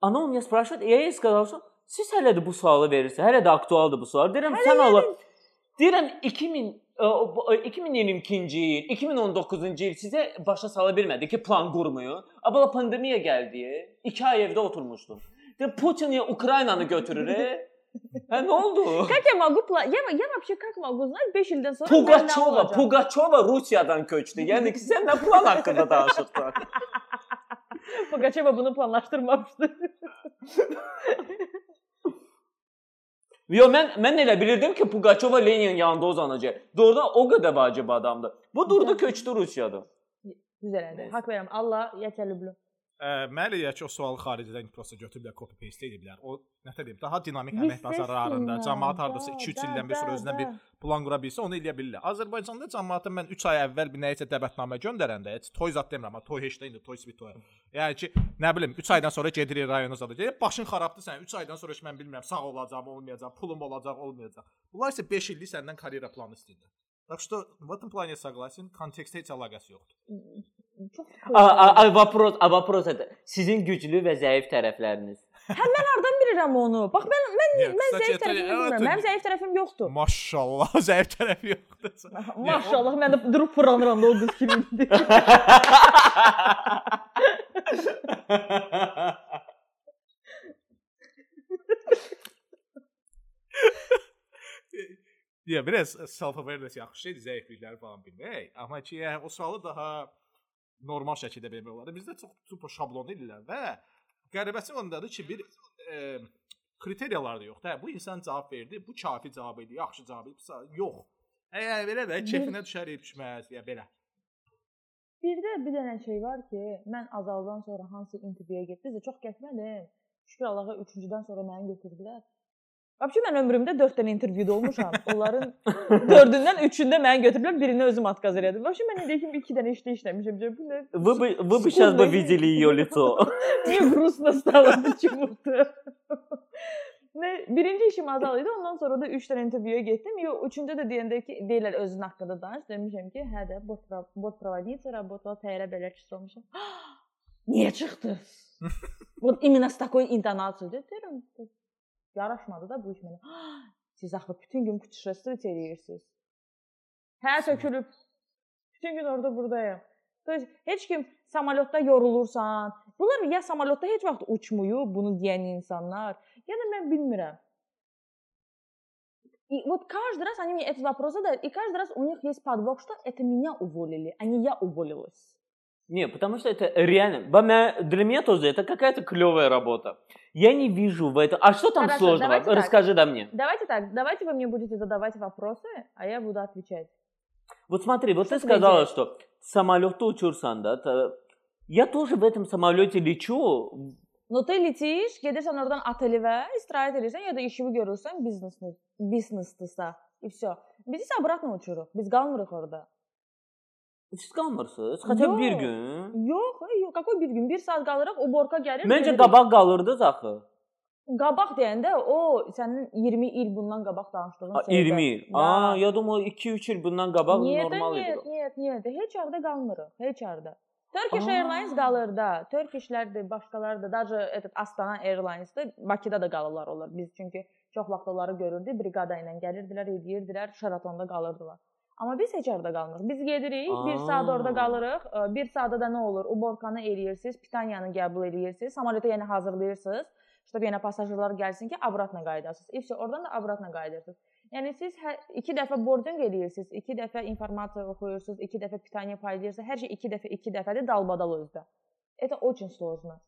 она у меня спрашивает, и я ей сказал, что siz hələ də bu sualı verirsiniz, hələ də aktualdır bu sual. Deyirəm, sən Allah, deyirəm 2000 ə, bu- ə, 2022-ci il, 2019-cu il sizə başa sala bilmədi ki, plan qurmayın. Amma pandemiya gəldi. 2 ay evdə oturmuşdum. Deyirəm, Putin ya Ukraynanı götürür. ha ne oldu? Kake Magup'la Yeva, Yevapçı şey Kake Magup'la 5 ilden sonra Pugaçova, Pugaçova Rusya'dan köçtü. Yani sen ne plan hakkında danışırdın? Pugaçova bunu planlaştırmamıştı. Yo mən mən elə bilirdim ki, Pugaçova Lenin yanında uzanacaq. Doğrudan o qədər vacib adamdır. Bu durdu köçdü Rusiyada. Güzel elədi. Hak verəm. Allah yekə lüblü. Mənə elə ki, o sualı xaricdən prosta götürüblər, copy paste ediblər. O nə deyim, daha dinamik əmək bazarlarında cəmaət hardasa 2-3 ildən bir sonra özünə bir plan qura bilsə, onu eləyə bilirlər. Azərbaycanda cəmaətə mən 3 ay əvvəl bir nəyisə dəvətnamə göndərəndə, heç toy zad demirəm, amma toy heç də indi toy svit toy. Yəni ki, nə bilim, 3 aydan sonra gedirik rayona zada. Deyir, başın xarabdır sən. 3 aydan sonra heç mən bilmirəm, sağ olacağam, olmayacaq, pulum olacaq, olmayacaq. Bunlar isə 5 illik səndən karyera planı istəyirlər. Так что в этом плане согласен, kontekstə heç əlaqəsi yoxdur. Çox A, a, a вопрос, a вопрос это. Sizin güclü və zəif tərəfləriniz. Hardan bilirəm onu? Bax mən mən Нет, mən кстати, zəif это- tərəfimi это bilmirəm. Mənim не- zəif tərəfim yoxdur. Maşallah, zəif tərəfi yoxdur. Maşallah mən də durub fırlanıram da o qız kimidir. Ya biraz self awareness yaxşı şeydir, zəiflikləri falan bilmək, amma ki, yəni, o sualı daha normal şəkildə vermək olar. Bizdə çox super şablon edirlər və qəribəsi ondadır ki, bir e, kriteriyalar da yoxdur. Hə, bu insan cavab verdi, bu kafi cavab idi, yaxşı cavab idi, yox. Əgər belə də kefinə düşər, düşməz, ya belə. Bir də bir dənə şey var ki, mən Azaldan sonra hansı intervyuya getdimsə çox getmədim. Şükür Allaha 3-cüdən sonra məni götürdülər. Vəbşi mən ömrümdə 4 dənə intervyuda olmuşam. Onların 4-ündən 3-ündə məni götürüblər, birini özüm отказ elədim. Vəbşi mən indiki kimi 2 dənə işdə işləmişəm. Bu nə? Вы бы вы бы сейчас бы видели ее лицо. Niye грустно стало почему-то? Ne, birinci işim azal idi. Ondan sonra da 3 dənə intervyuya getdim. Yo, üçüncü də deyəndə ki, deyirlər özün haqqında danış. Demişəm ki, hə də bot pro- bot проводница работала, təyyarə belə çıxış olmuşam. Niyə çıxdı? вот именно с такой интонацией. Deyirəm, yaraşmadı da bu iş mənə. Siz axı bütün gün путешествовать eləyirsiniz. Hə, sökülüb. Bütün gün orada buradayım. То есть heç kim samolyotda yorulursan, bunlar ya samolyotda heç vaxt uçmuyub bunu deyən insanlar, ya da mən bilmirəm. И вот каждый раз они мне этот вопрос задают, и каждый раз у них есть подвох, что это меня уволили, а не я уволилась. Не, потому что это реально. Для меня тоже это какая-то клевая работа. Я не вижу в этом. А что там Хорошо, сложного? так. Расскажи да мне. Давайте так, давайте вы мне будете задавать вопросы, а я буду отвечать. Вот смотри, вот Что ты сказала, делать? что самолету учурсан, да? та- Я тоже в этом самолете лечу. Но ты летишь, gedirsən oradan otelə, istirahət edirsən ya da işini görürsən, biznesni, biznesdisa, и все. Biz isə обратно. Biz qalmırıq orada. Siz qalmırsınız. Хотя бы bir Yox. gün. Yox, hey, yox, какой bir gün? 1 saat qalırıq, o borka gəlir. Məncə gedirik. qabaq qalırdınız axı. qabaq deyəndə o sənin 20 il bundan qabaq danışdığın A, şeydir. 20 il. Da. Aa, ya da o 2-3 il bundan qabaq Niyə də, normal niyə, idi. niyə, niyə də heç yerdə qalmırıq, heç yerdə. Turkish Aa. Airlines qalır da. Turkishlərdir, başqaları da, даже этот Astana Airlines-də Bakıda da qalılar onlar. Biz çünki çox vaxt onları görürdük, briqada ilə gəlirdilər, edirdilər, Sheratonda qalırdılar. Amma biz heç yerdə qalmırıq. Biz gedirik, 1 saat orada Aa. qalırıq. 1 saata da nə olur? Uborkanı eləyirsiniz, pitaniyanı qəbul eləyirsiniz, samolyota yenə hazırlayırsınız. Чтобы yenə pasajirlər gəlsin ki, обратно qayıdasınız. И все, oradan da обратно qayıdırsınız. Yəni siz hər 2 dəfə boarding eləyirsiniz, 2 dəfə informasiya oxuyursunuz, 2 dəfə pitaniya paylayırsınız. Hər şey 2 dəfə, 2 dəfədir dalbadal özdə. Это очень сложно.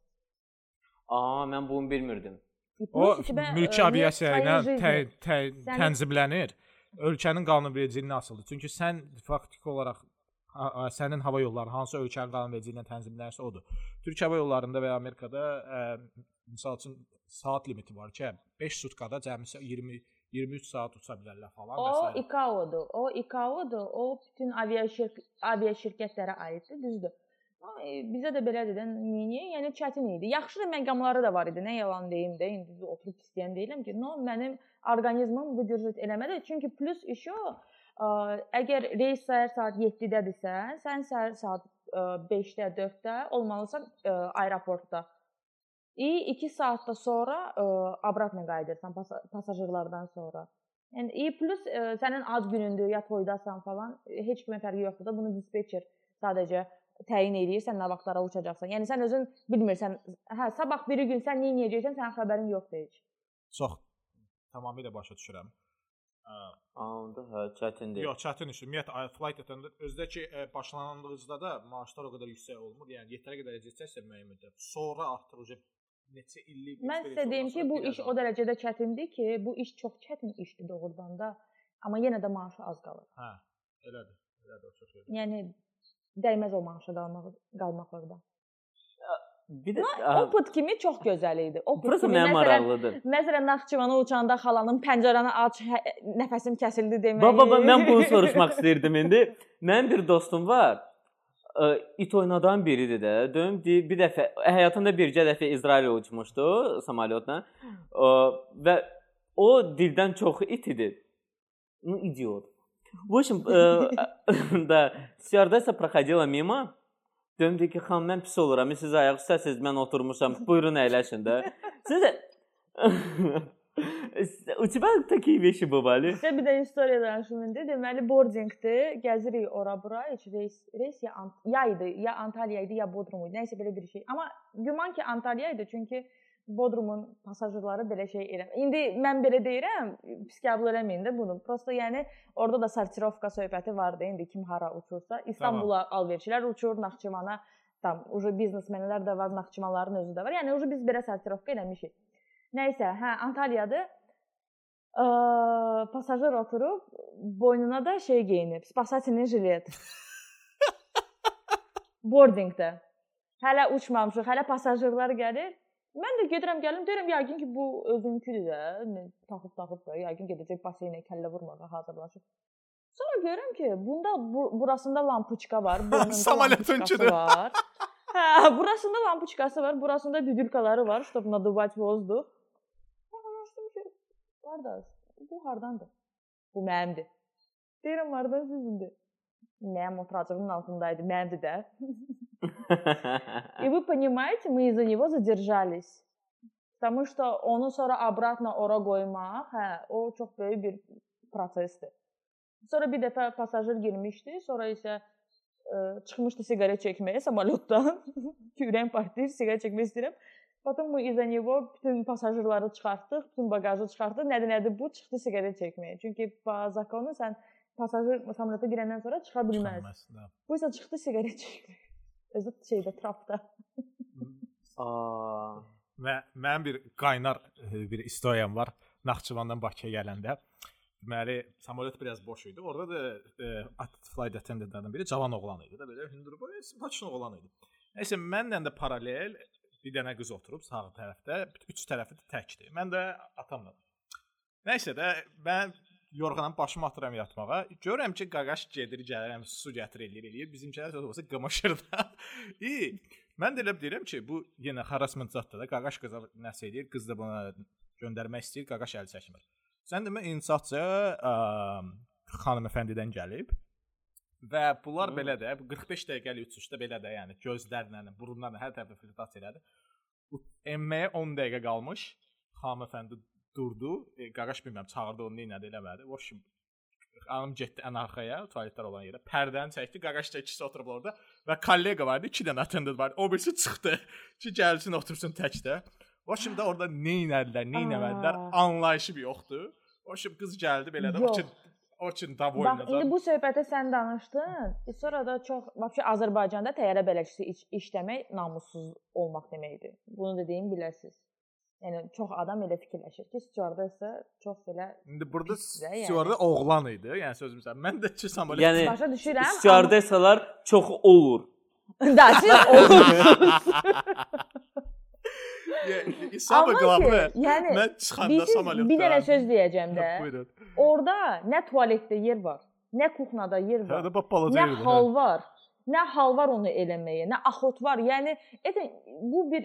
Aa, mən bunu bilmirdim. И O плюс у тебя, mülki э, нет aviasiya ilə своей tə, жизни. tə, Sən- tənzimlənir. Ölkənin qanunvericiliyinə asılıdır. Çünki sən faktiki olaraq sənin hava yolları hansı ölkənin qanunvericiliyi ilə tənzimlənirsə odur. Türk hava yollarında və ya Amerikada ə, misal üçün saat limiti var ki, 5 sutkada cəmi 20 23 saat uça bilərlər falan və O s. ICAO-dur. O ICAO-dur. O bütün avia şirk avia şirkətlərə aiddir, düzdür. Amma bizə də belə dedən mini, yəni çətin idi. Yaxşı da məqamları da var idi. Nə yalan deyim də, indi oturub istəyən deyiləm ki, no mənim orqanizmim vücudut eləmədi. Çünki plus işi o, ə, əgər reys səhər saat 7-dədirsə, sən səhər saat 5-də, 4-də olmalısan ə, aeroportda. İ 2 saatda sonra e, ə, abratna qayıdırsan pas pasajirlərdən sonra. Yəni i plus ə, sənin ac günündür, ya toydasan falan, heç kimə fərqi yoxdur da bunu dispetçer sadəcə təyin eləyir, sən nə vaxtlara uçacaqsan. Yəni sən özün bilmirsən, hə, sabah biri gün sən nə edəcəksən, sənin xəbərin yoxdur heç. Çox tamamilə başa düşürəm. Onda hə, çətindir. Yox, çətin işdir. Ümumiyyətlə flight attendant özdəki ə, başlanğıcda da maaşlar o qədər yüksək olmur. Yəni yetərə qədər əcəsə müəyyən müddət. Sonra artıq uje neçə illik Mən sizə deyim ki, bu bir iş o dərəcədə çətindir ki, bu iş çox çətin işdir doğrudan da. Amma yenə də maaşı az qalır. Hə, elədir. Elədir, o çox elə. Yəni dəyməz o maaşa qalmaq qalmaq orada. Bir də O put kimi çox gözəl idi. O put Burası kimi mənim məsələn, maraqlıdır. məsələn Naxçıvana uçanda xalanın pəncərəni aç, hə, nəfəsim kəsildi demək. Baba, baba mən bunu soruşmaq istirdim indi. Mənim bir dostum var. Ə, it oynadan biridir də. Deyim bir, bir dəfə həyatında bircə dəfə İsrailə uçmuşdu samolyotla. Ə, və o dildən çox it idi. Ну, идиот. В общем, э, да, стюардесса проходила мимо. Döndü ki, xan mən pis oluram. Siz ayaq üstəsiz, mən oturmuşam. Buyurun əyləşin də. Siz У тебя такие вещи бывали? Sizə bir də istoriya danışım indi. Deməli boardingdir. Gəzirik ora-bura. Heç reys, reys ya, Ant ya idi, ya Antalya idi, ya Bodrum idi. Nəysə belə bir şey. Amma güman ki Antalya idi, çünki Bodrumun pasajırları belə şey eləm. İndi mən belə deyirəm, pis qəbul eləməyin də bunu. Prosta yəni orada da sortirovka söhbəti var da indi kim hara uçursa, İstanbula tamam. alverçilər uçur, Naxçıvana tam uje biznesmenlər də var, Naxçıvanların özü də var. Yəni uje biz belə sortirovka eləmişik. Nəysə, hə, Antalyadır. Ə, pasajır oturub, boynuna da şey geyinib, spasatinin jilet. Boardingdə. Hələ uçmamışıq, hələ pasajırlar gəlir. Mən də gedirəm, gəlim, deyirəm yəqin ki, bu özünküdür də. Nə, Taxıb taxıb da, yəqin gedəcək baseynə kəllə vurmağa hazırlaşır. Sonra görürəm ki, bunda bu, burasında lampuçka var, boynunda Samolyotun lampuçkası var. Hə, burasında lampuçkası var, burasında düdülkaları var, чтобы надувать воздух. Anlaşdım ki, qardaş, bu hardandır? Bu mənimdir. Deyirəm, hardan sizindir? Mənim oturacağımın altındaydı, mənimdir də. И вы понимаете, мы из-за него задержались. Потому что onu sonra обратно ora qoymaq, hə, o çox böyük bir prosesdir. Sonra bir dəfə pasajir girmişdi, sonra isə ə, çıxmışdı siqaret çəkməyə samolyotdan. Kürən partlayır, siqaret çəkmək istəyirəm. Потом мы из-за него bütün pasajirləri çıxartdıq, bütün bagajı çıxartdıq. Nədir, nədir bu? Çıxdı siqaret çəkməyə. Çünki po zakonu sən pasajir samolyota girəndən sonra çıxa bilməz. Çıxılmaz, Bu isə çıxdı siqaret çəkməyə. Özü şeydə trapda. Aa. Və mənim bir qaynar bir istoriyam var. Naxçıvandan Bakıya gələndə. Deməli, samolyot biraz boş idi. Orada da e, at- flight attendantlardan biri cavan oğlan idi də, belə hündür boy, simpatik oğlan idi. Nəysə mənlə də paralel bir dənə qız oturub sağ tərəfdə, üç tərəfi də təkdir. Mən də atamla. Nəysə də mən yorğanam başımı atıram yatmağa. Görürəm ki, qaqaş gedir, gəlirəm, su gətir eləyir, eləyir. Bizimkilər də olsa qımışır da. İyi. Mən də elə bilirəm ki, bu yenə harassment zətdir də. Qaqaş qıza nəsə eləyir, qız da buna göndərmək istəyir, qaqaş əl çəkmir. Sən demə insafca ə, xanımefəndidən gəlib Və bunlar belə də 45 dəqiqəlik uçuşda belə də, yəni gözlərlə, burunlarla hər tərəfə filtrasiya elədi. Bu enməyə 10 dəqiqə qalmış. Xanım əfəndi durdu. E, qaqaş bilmirəm çağırdı onu nə edə eləmədi. Şimdi Anam getdi ən arxaya, tualetlər olan yerə. Pərdəni çəkdi, qaqaş da ikisi oturub orada və kollega vardı, 2 dənə attendant vardı. O birisi çıxdı ki, gəlsin otursun təkdə. O şimdi orada nə edədilər, nə etmədilər, anlayışı yoxdur. Şimdi qız gəldi belə də, o üçün davoyla. Bax, indi bu söhbətə sən danışdın. E, sonra da çox, vəbşə Azərbaycanda təyyarə bələdçisi iş, işləmək namussuz olmaq deməkdir. Bunu da deyim biləsiniz. Yəni çox adam elə fikirləşir ki, stüardessa çox belə İndi burada yəni. stüarda oğlan idi. Yəni sözüm sən. Mən də ki samolyot Yəni başa düşürəm. stüardessalar çox olur. amma- Da, siz. Yəni Amma qlavlı. ki, yəni Mən çıxanda samolyotda. bir dənə söz deyəcəm də. Buyurun. Orda nə tualetdə yer var, nə kuxnada yer var. Hə də bax balaca Nə hal var, nə hal var onu eləməyə, nə axot var. Yəni edə bu bir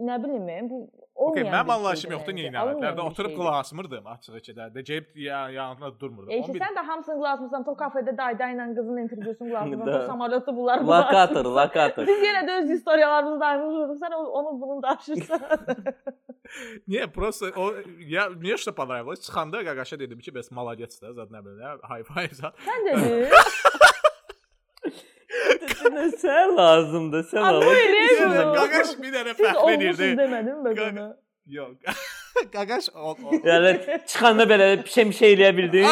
nə bilim, bu Okay, olmayan. mənim bir anlayışım şeydir yoxdur, məncə, nə etmədilər. alınmayan Də bir oturub şeydir. qulaq asmırdım açığı ki də. Də gəlib ya yanında durmurdum. E ki, sən də hamısını qulaq asmısan, to kafedə dayda ilə qızın intervyusunu qulaq asmısan, Da. to samolyotda bunlar qulaq Lokator, asmısan. lokator. Biz yenə də öz istoriyalarımızı danışırıq. Sən o- onu bunu danışırsan. Niyə prosta o ya niyə что понравилось? Çıxanda qaqaşa dedim ki, bəs молодец da, zad nə bilim, high five zad. Sən dedin. Sənə sən lazımdır, sən Amma Allah. elə Yəni bu. qaqaş bir dənə Siz fəxr olmusunuz edirdi. demədin mi Qaqa- bunu? Yox. qaqaş o, o Yəni çıxanda belə pişə bir şey eləyə bildin.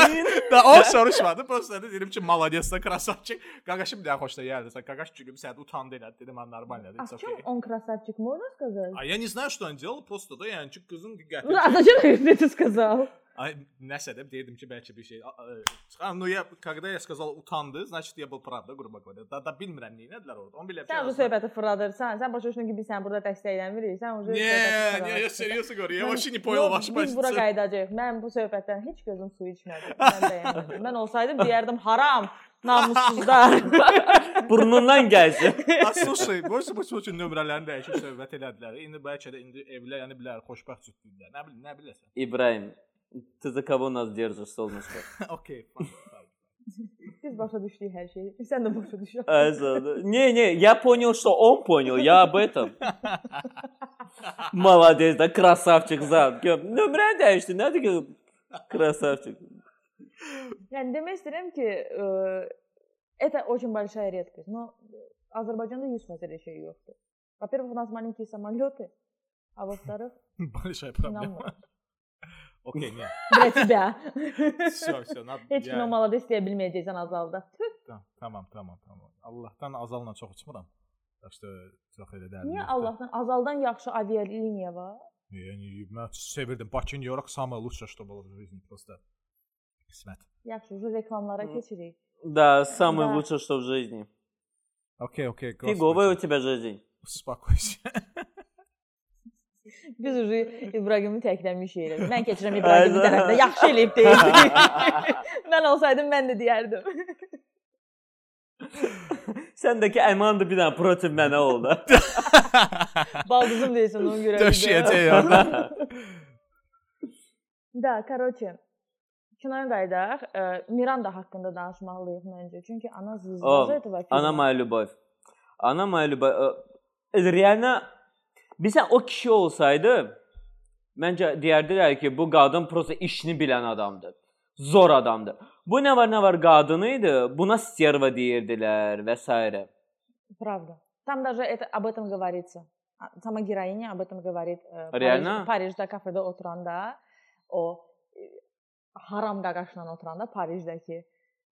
da o soruşmadı. Prosta dedim ki, молодец da, красавчик. Qaqaşım bir daha xoşda gəldi. Sən qaqaş gülümsədi, utandı elədi. Dedim, "Mən нормально." А It's в чем okay. он красавчик, можно сказать? А я не знаю, что он делал, просто да, yəni ki, qızın Ну, diqqətini а зачем ты это сказал? Ay nəsə də deyirdim ki, bəlkə bir şey. a- a- Çıxan, no ya когда я сказал уtandı, значит я был прав, да, грубо говоря. Da, da bilmirəm nə etdilər orada. Onu bilirəm. Sən bu söhbəti fırladırsan, sən başa düşdün ki, biz sən burada dəstəkləmirik. Sən o Не, не, я серьезно говорю. Я вообще не понял Yox, вашу Biz bura позицию. qayıdacağıq. Mən bu söhbətdən heç gözüm su içmədi. Mən bəyənmədim. Mən olsaydım deyərdim haram, namussuzlar. Burnundan gəlsin. A, слушай, больше bu üçün nömrələrini dəyişib söhbət elədilər. İndi bəlkə də indi evlənə bilər, xoşbəxt cütlüklər. Nə bilim, nə biləsən. İbrahim, ты за кого нас держишь, солнышко? Fine. Biz başa düşdük hər şeyi. Sən də başa düşürsən. Аза, Не, не, я понял, что он понял, я об этом. Молодец, да, красавчик зад. Nömrə dəyişdi, nədir ki? Красавчик. Yəni demək istəyirəm ki, это очень большая редкость. Но Azərbaycanda 100% elə şey yoxdur. Во-первых, у нас маленькие самолеты, а во-вторых, Большая проблема. inanmıram. Okay, не. Для тебя. Все, все, надо. Heç kimə malada istəyə bilməyəcəksən azalda. Tüh, Tamam, tamam, tamam. Allahdan azalla çox uçmuram. Tak что çox elə dərdi. Niyə yoxdur. Allahdan azaldan yaxşı avialiniya var? Yəni mən sevirdim. Bakı, New York самое лучшее, что было в жизни просто. Qismət. Yaxşı, уже reklamlara Hı. keçirik. Да, самое Да. лучшее, что в жизни. Okay, okay. Фиговая у господи. тебя жизнь. Успокойся. Biz уже İbrahimi təkləmişik. Mən keçirəm İbrahimi Ayda. tərəfdə. Yaxşı eləyib deyir. mən olsaydım mən də deyərdim. Səndəki əman da bir dənə protiv mənə oldu. Baldızım deyirsən ona görə. Döşəyəcək orada. Da, короче, kinoya qayıdaq. Ə, Miranda haqqında danışmalıyıq məncə. Çünki ana O, звезда этого фильма. Ana моя любовь. Ana моя любовь. Ə, Реально bilsən o kişi olsaydı məncə deyərdilər ki, bu qadın prosta işini bilən adamdır. Zor adamdır. Bu nə var nə var qadını idi. Buna sтерва deyirdilər və s. Правда. Там даже это об этом говорится. А, Сама героиня об этом говорит. э, Реально? Париж- Parijdə kafedə oturanda o e, haram qaqaşla oturanda Parijdəki.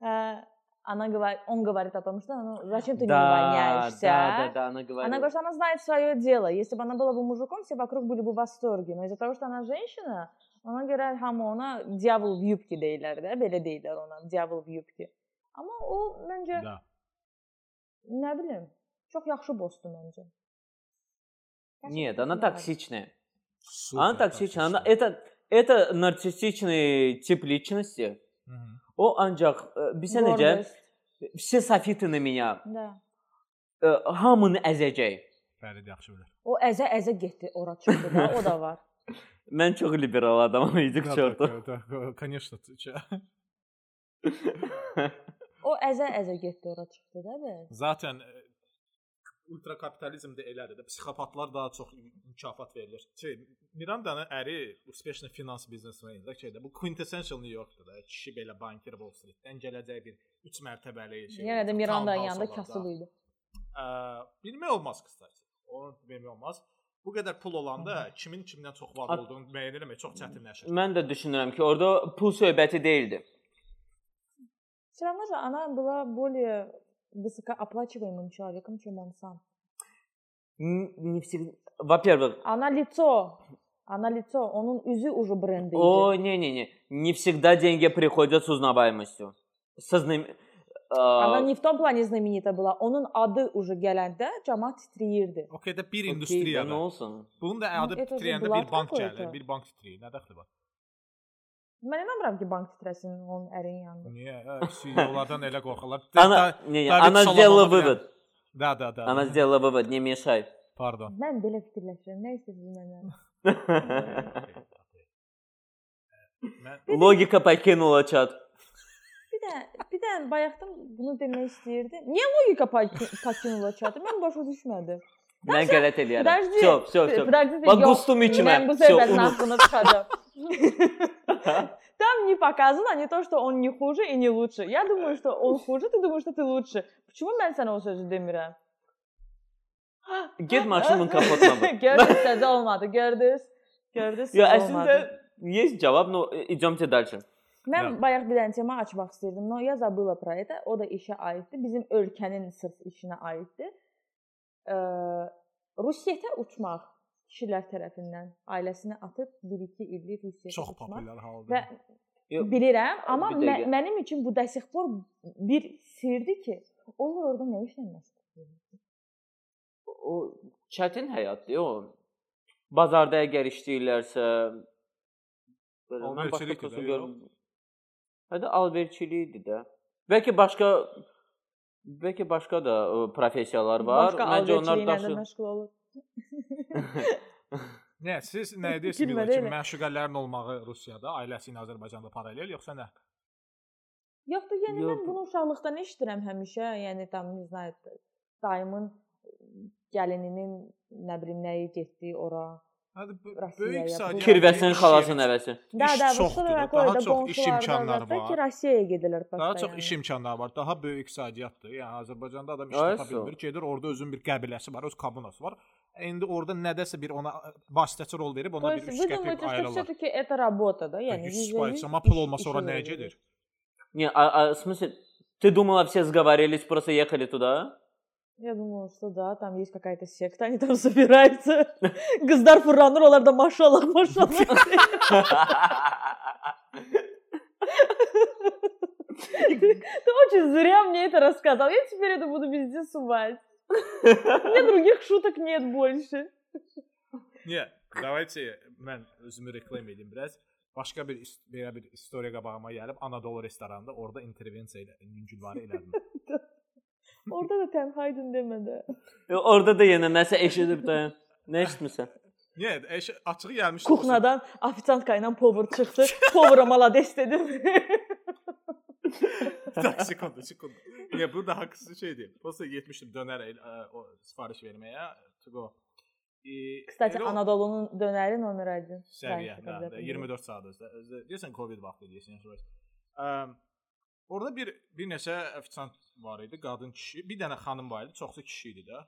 Э, Она говорит, он говорит о том, что ну, зачем ты не Да, увольняешься? да, да, да, она Она говорила. говорит, что она знает свое дело. Если бы она была бы мужиком, все вокруг были бы в восторге. Но из-за того, что она женщина, ona görə hamı ona diyavol в юбке deyirlər də, belə deyirlər ona, diyavol в юбке. Amma o məncə Da. nə bilim, çox yaxşı bossdur məncə. Нет, она токсичная. Super Она токсичная. Она это это нарциссичный тип личности. Mhm. O ancaq ə, bilsən necə? Гордость. Все софиты на меня. Da. Ə, Hamını əzəcək. Fərid yaxşı bilir. O əzə-əzə getdi, ora çıxdı da, o da var. Mən çox liberal adamam, idik Да, çortu. да, да, Конечно, ты чё? O əzə-əzə getdi ora çıxdı da bəs. Zaten e, ultrakapitalizmdə elədir də. Psixopatlar daha çox mükafat verilir. Şey, Mirandanın əri uspешный finans biznesmeni də şeydə. Bu quintessential New Yorkda da kişi belə banker Wall Street-dən gələcək bir 3 mərtəbəli şey. Yenə də Mirandanın townhouse yanında olar da. kasıb idi. Ə, bilmək olmaz qısaca. Onu bilmək olmaz. Bu qədər pul olanda kimin kimdən çox var At- olduğunu müəyyən etmək çox çətinləşir. Mən də düşünürəm ki, orada pul söhbəti deyildi. Все равно же она была более высокооплачиваемым человеком, чем он сам. N- Не всегда. Во-первых, Она лицо, она лицо, onun üzü уже бренди о, не-не-не, не всегда деньги приходят с узнаваемостью. Со знам- а, Она не в том плане знаменитая была, onun adı уже gələndə cəmaət titrəyirdi. Okay də bir industriyadır. Bunun da adı Это же titrəyəndə bir bank gəlir, bir bank titrəyir. Nə dəxli var? Mən inanmıram ki, bank titrəsin onun ərin yanında. Niyə? Hə, CEO-lardan elə qorxurlar. Она, Da- не, не, David она Solomon сделала bilən- вывод. Da, da, da. Она сделала вывод, не мешай. Pardon. Mən belə fikirləşirəm. Nə istəyirsiniz məndən? Mən Logika покинула чат. Bir də bir də bayaqdan bunu demək istəyirdim. Niyə logika pakinula çatır? Mən başa düşmədim. Mən qələt eləyərəm. Подожди. Всё, всё, всё. Подожди, Bax yox, qustum içmə. Mən bu Всё, söhbətin unut. haqqını çıxacağam. Там не показано не то, что он не хуже и не лучше. Я думаю, что он хуже, ты думаешь, что ты лучше. Почему mən sənə o sözü demirəm? Get maşının kapotuna bax. Gördünüz, sözü olmadı. Gördünüz? Gördünüz? Ya sözü əslində olmadı. есть cavab, но идёмте дальше. Mən Ya. bayaq bir dənə tema açmaq istirdim. No, ya zabıla про это. O da işə aiddir. Bizim ölkənin sırf işinə aiddir. Ə, Rusiyətə uçmaq kişilər tərəfindən ailəsinə atıb 1-2 illik Rusiyaya çox uçmaq populyar haldır. və Yox, bilirəm, amma mə mənim üçün bu dəsixpor bir sirdir ki, onlar orada nə işlə məşğul? o çətin həyatdır o. Bazarda əgər işləyirlərsə belə mən başqa Alverçilikdir prosta də, görmürəm. Hə də alverçilikdir də. Bəlkə başqa Bəlkə başqa da ə, professiyalar var. Başqa Məncə onlar daşı məşğul olur. Nə, siz nə edirsiniz Mila ki, məşğələrin olmağı Rusiyada, ailəsi ilə Azərbaycanda paralel yoxsa nə? Yoxdur, yəni Yox. mən bunu uşaqlıqdan eşidirəm həmişə, yəni tam nə znam, dayımın gəlininin nə bilim nəyi getdi ora, Hadi b- Rusiyaya, böyük iqtisadiyyat Kirvəsinin iş xalasının yeri- nəvəsi. Da, İş da, bu çoxdur da, sonra daha koyda çox iş imkanları qonşulardan ki, var. Rusiyaya gedirlər Daha çox postoyan. iş imkanları var, daha böyük iqtisadiyyatdır. Yəni Azərbaycanda adam iş Ay, tapa sağ ol. bilmir, gedir orada özünün bir qəbiləsi var, öz kabinası var. İndi orada nədəsə bir ona vasitəçi rol verib То ona есть bir 3 вы qəpik думаете, что ayırırlar. все-таки это работа, да? Yəni 100 yüzdə faiz, yüz amma pul iş- olmasa ora işi nəyə verir. gedir? Не, а, а в смысле ты думала все сговорились, просто ехали туда? Я думала, что да, там есть какая-то секта, они там собираются. Fırlanır, onlar da maşallah maşallah. Ты очень зря мне это рассказал. Я теперь это буду везде сувать. У меня других шуток нет больше. Niyə? Davayçı mən özümü reklam edim biraz. Başqa bir belə bir istoriya qabağıma gəlib Anadolu restoranında orada intervensiya ilə yüngülvarı elədim. Orada da tənhaydın demədə. E, Orada da yenə nəsə eşidib də. Nə eşitmisən? Niyə? Eş açığı gəlmişdi. Kuxnadan ofitsiantka ilə power çıxdı. Povera malades dedim. Tak sekunda, sekunda. Niyə burada haqqısı şeydir. Prosta getmişdim dönər el- ə, o sifariş verməyə. To go. E, o Anadolu'nun dönəri nömrə 1. səviyyə, hə, də, 24 saat özdə. özdə- Deyəsən Covid vaxtı deyəsən. yaxşı. Ə, Orada bir bir neçə ofisiant var idi, qadın kişi, bir dənə xanım var idi, çoxsu kişi idi də.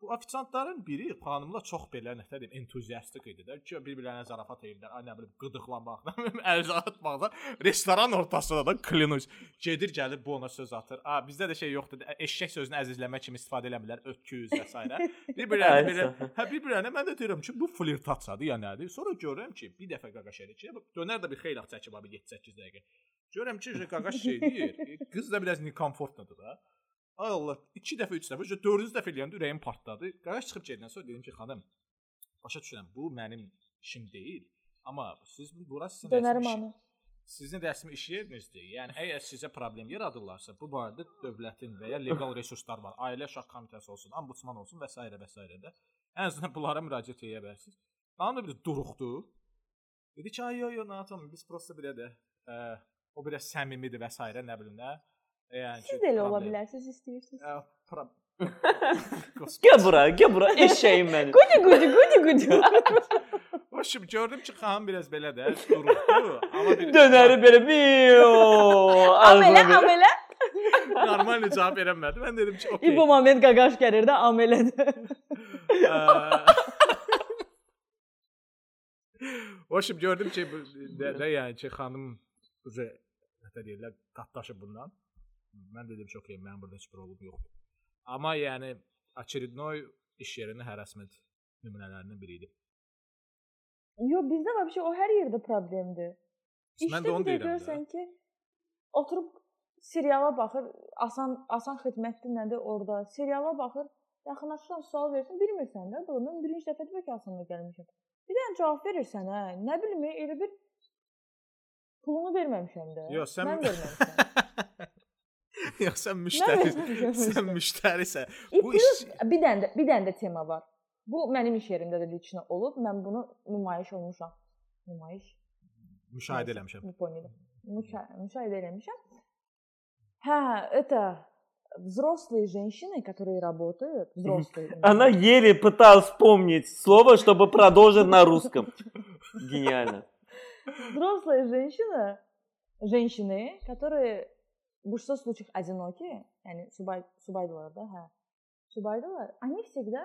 Bu ofisiantların biri xanımla çox belə nə deyim, entuziastik idi də. Ki bir-birlərinə zarafat edirlər. Ay nə bilim, qıdıqlanmaqdan, əl atmaqdan, restoran ortasında da klinus gedir, gəlir bu ona söz atır. A, bizdə də şey yoxdur. Eşşək sözünü əzizləmək kimi istifadə eləmirlər, ötküz və s. Bir-birlərinə Ay, belə, hə bir-birlərinə mən də deyirəm ki, bu flirtasiyadır ya nədir? Sonra görürəm ki, bir dəfə qaqaş edir ki, dönər də bir xeyli çəkib abi 7-8 dəqiqə. Görürəm ki, qaqaş şey deyir. Qız da biraz inkomfortnadır da. Allah, 2 dəfə, 3 dəfə, 4-cü dəfə eləyəndə ürəyim partladı. Qaqaş çıxıb gedəndən sonra dedim ki, xanım, başa düşürəm, bu mənim işim deyil. Amma siz bura sizin Dönərim anı. sizin rəsmi iş yerinizdir. Yəni əgər sizə problem yaradırlarsa, bu barədə dövlətin və ya legal resurslar var. Ailə Uşaq Komitəsi olsun, ombudsman olsun və s. və s. də. Ən azından bunlara müraciət edə bilərsiniz. Xanım da bir duruxdu. Dedi ki, ay yo yo, natam, biz prosta belə də ə, o biraz səmimidir və s. nə bilim nə. Yəni Siz də elə ola bilərsiniz istəyirsiniz. Gəl bura, gəl bura eşəyim mənim. Gucu gucu gucu gucu. Hoşum gördüm ki, xanım biraz belə də duruqdu, amma bir Dönəri belə biyo. Amelə amelə. normal cavab verəmədi. Mən dedim ki, okey. bu moment qaqaş gəlir də amelədir. Hoşum gördüm ki, də yəni ki, xanım bizə nə deyirlər, qatlaşıb bundan. Mən dedim ki, okey, mənim burada heç bir olub yoxdur. Amma yəni Açirinoy iş yerində hərəsmət nümunələrindən biri idi. Yox, bizdə vəbşi o hər yerdə problemdir. İşdə mən də onu deyirəm. Görsən ki, oturub seriala baxır, asan asan xidmətdir nədir orada. Seriala baxır, yaxınlaşsan sual versin, bilmirsən də, bunun birinci dəfədir bəlkə asanla gəlmişəm. Bir dənə cavab verirsən, hə, nə bilim, elə bir pulunu verməmişəm də. Yox, sən mən verməmişəm. Yox, sən Mən müştəri. sən müştərisən. E, Bu iş bir dənə də, bir dənə də tema var. Bu mənim iş yerimdə də liçinə olub. Mən bunu nümayiş olmuşam. Nümayiş müşahidə eləmişəm. Мушаhidə eləmişəm. Hə, это взрослые женщины, которые работают, взрослые. Она еле пыталась вспомнить слово, чтобы продолжить на русском. Гениально. Взрослые женщины, женщины, которые в большинстве случаев одинокие, yani subay, subaydılar da, hə. Subaydılar. Они всегда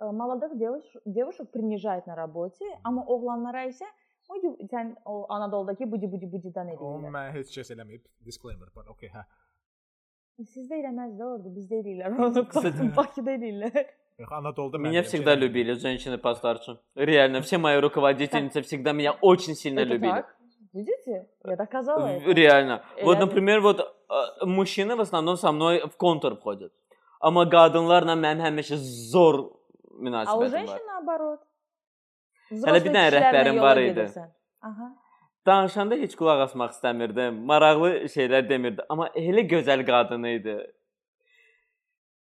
э, молодых девушек, девушек принижают на работе, amma oğlanlara isə budi sən o Anadoludakı budi budi budidan Onu edirlər. mən heç kəs eləməyib. Disclaimer, but okay, hə. Sizdə eləməz də orada, bizdə eləyirlər. Onu baxdım, Bakıda eləyirlər. Yox, Anadoluda mən Меня deyirəm, всегда şey- любили женщины постарше. Реально, все мои руководительницы всегда меня очень сильно Это любили. так? Видите? Я доказала В- это. Реально. Вот, Реально. например, вот э, мужчины в основном со mной в контур входят. Amma qadınlarla mənim həmişə zor А у münasibətim var. женщин наоборот. Hələ bir dənə Взрослые rəhbərim kişilərlə var yola idi. gedirsən. Aha. Danışanda heç qulaq asmaq istəmirdim. Maraqlı şeylər demirdi, amma elə gözəl qadın idi.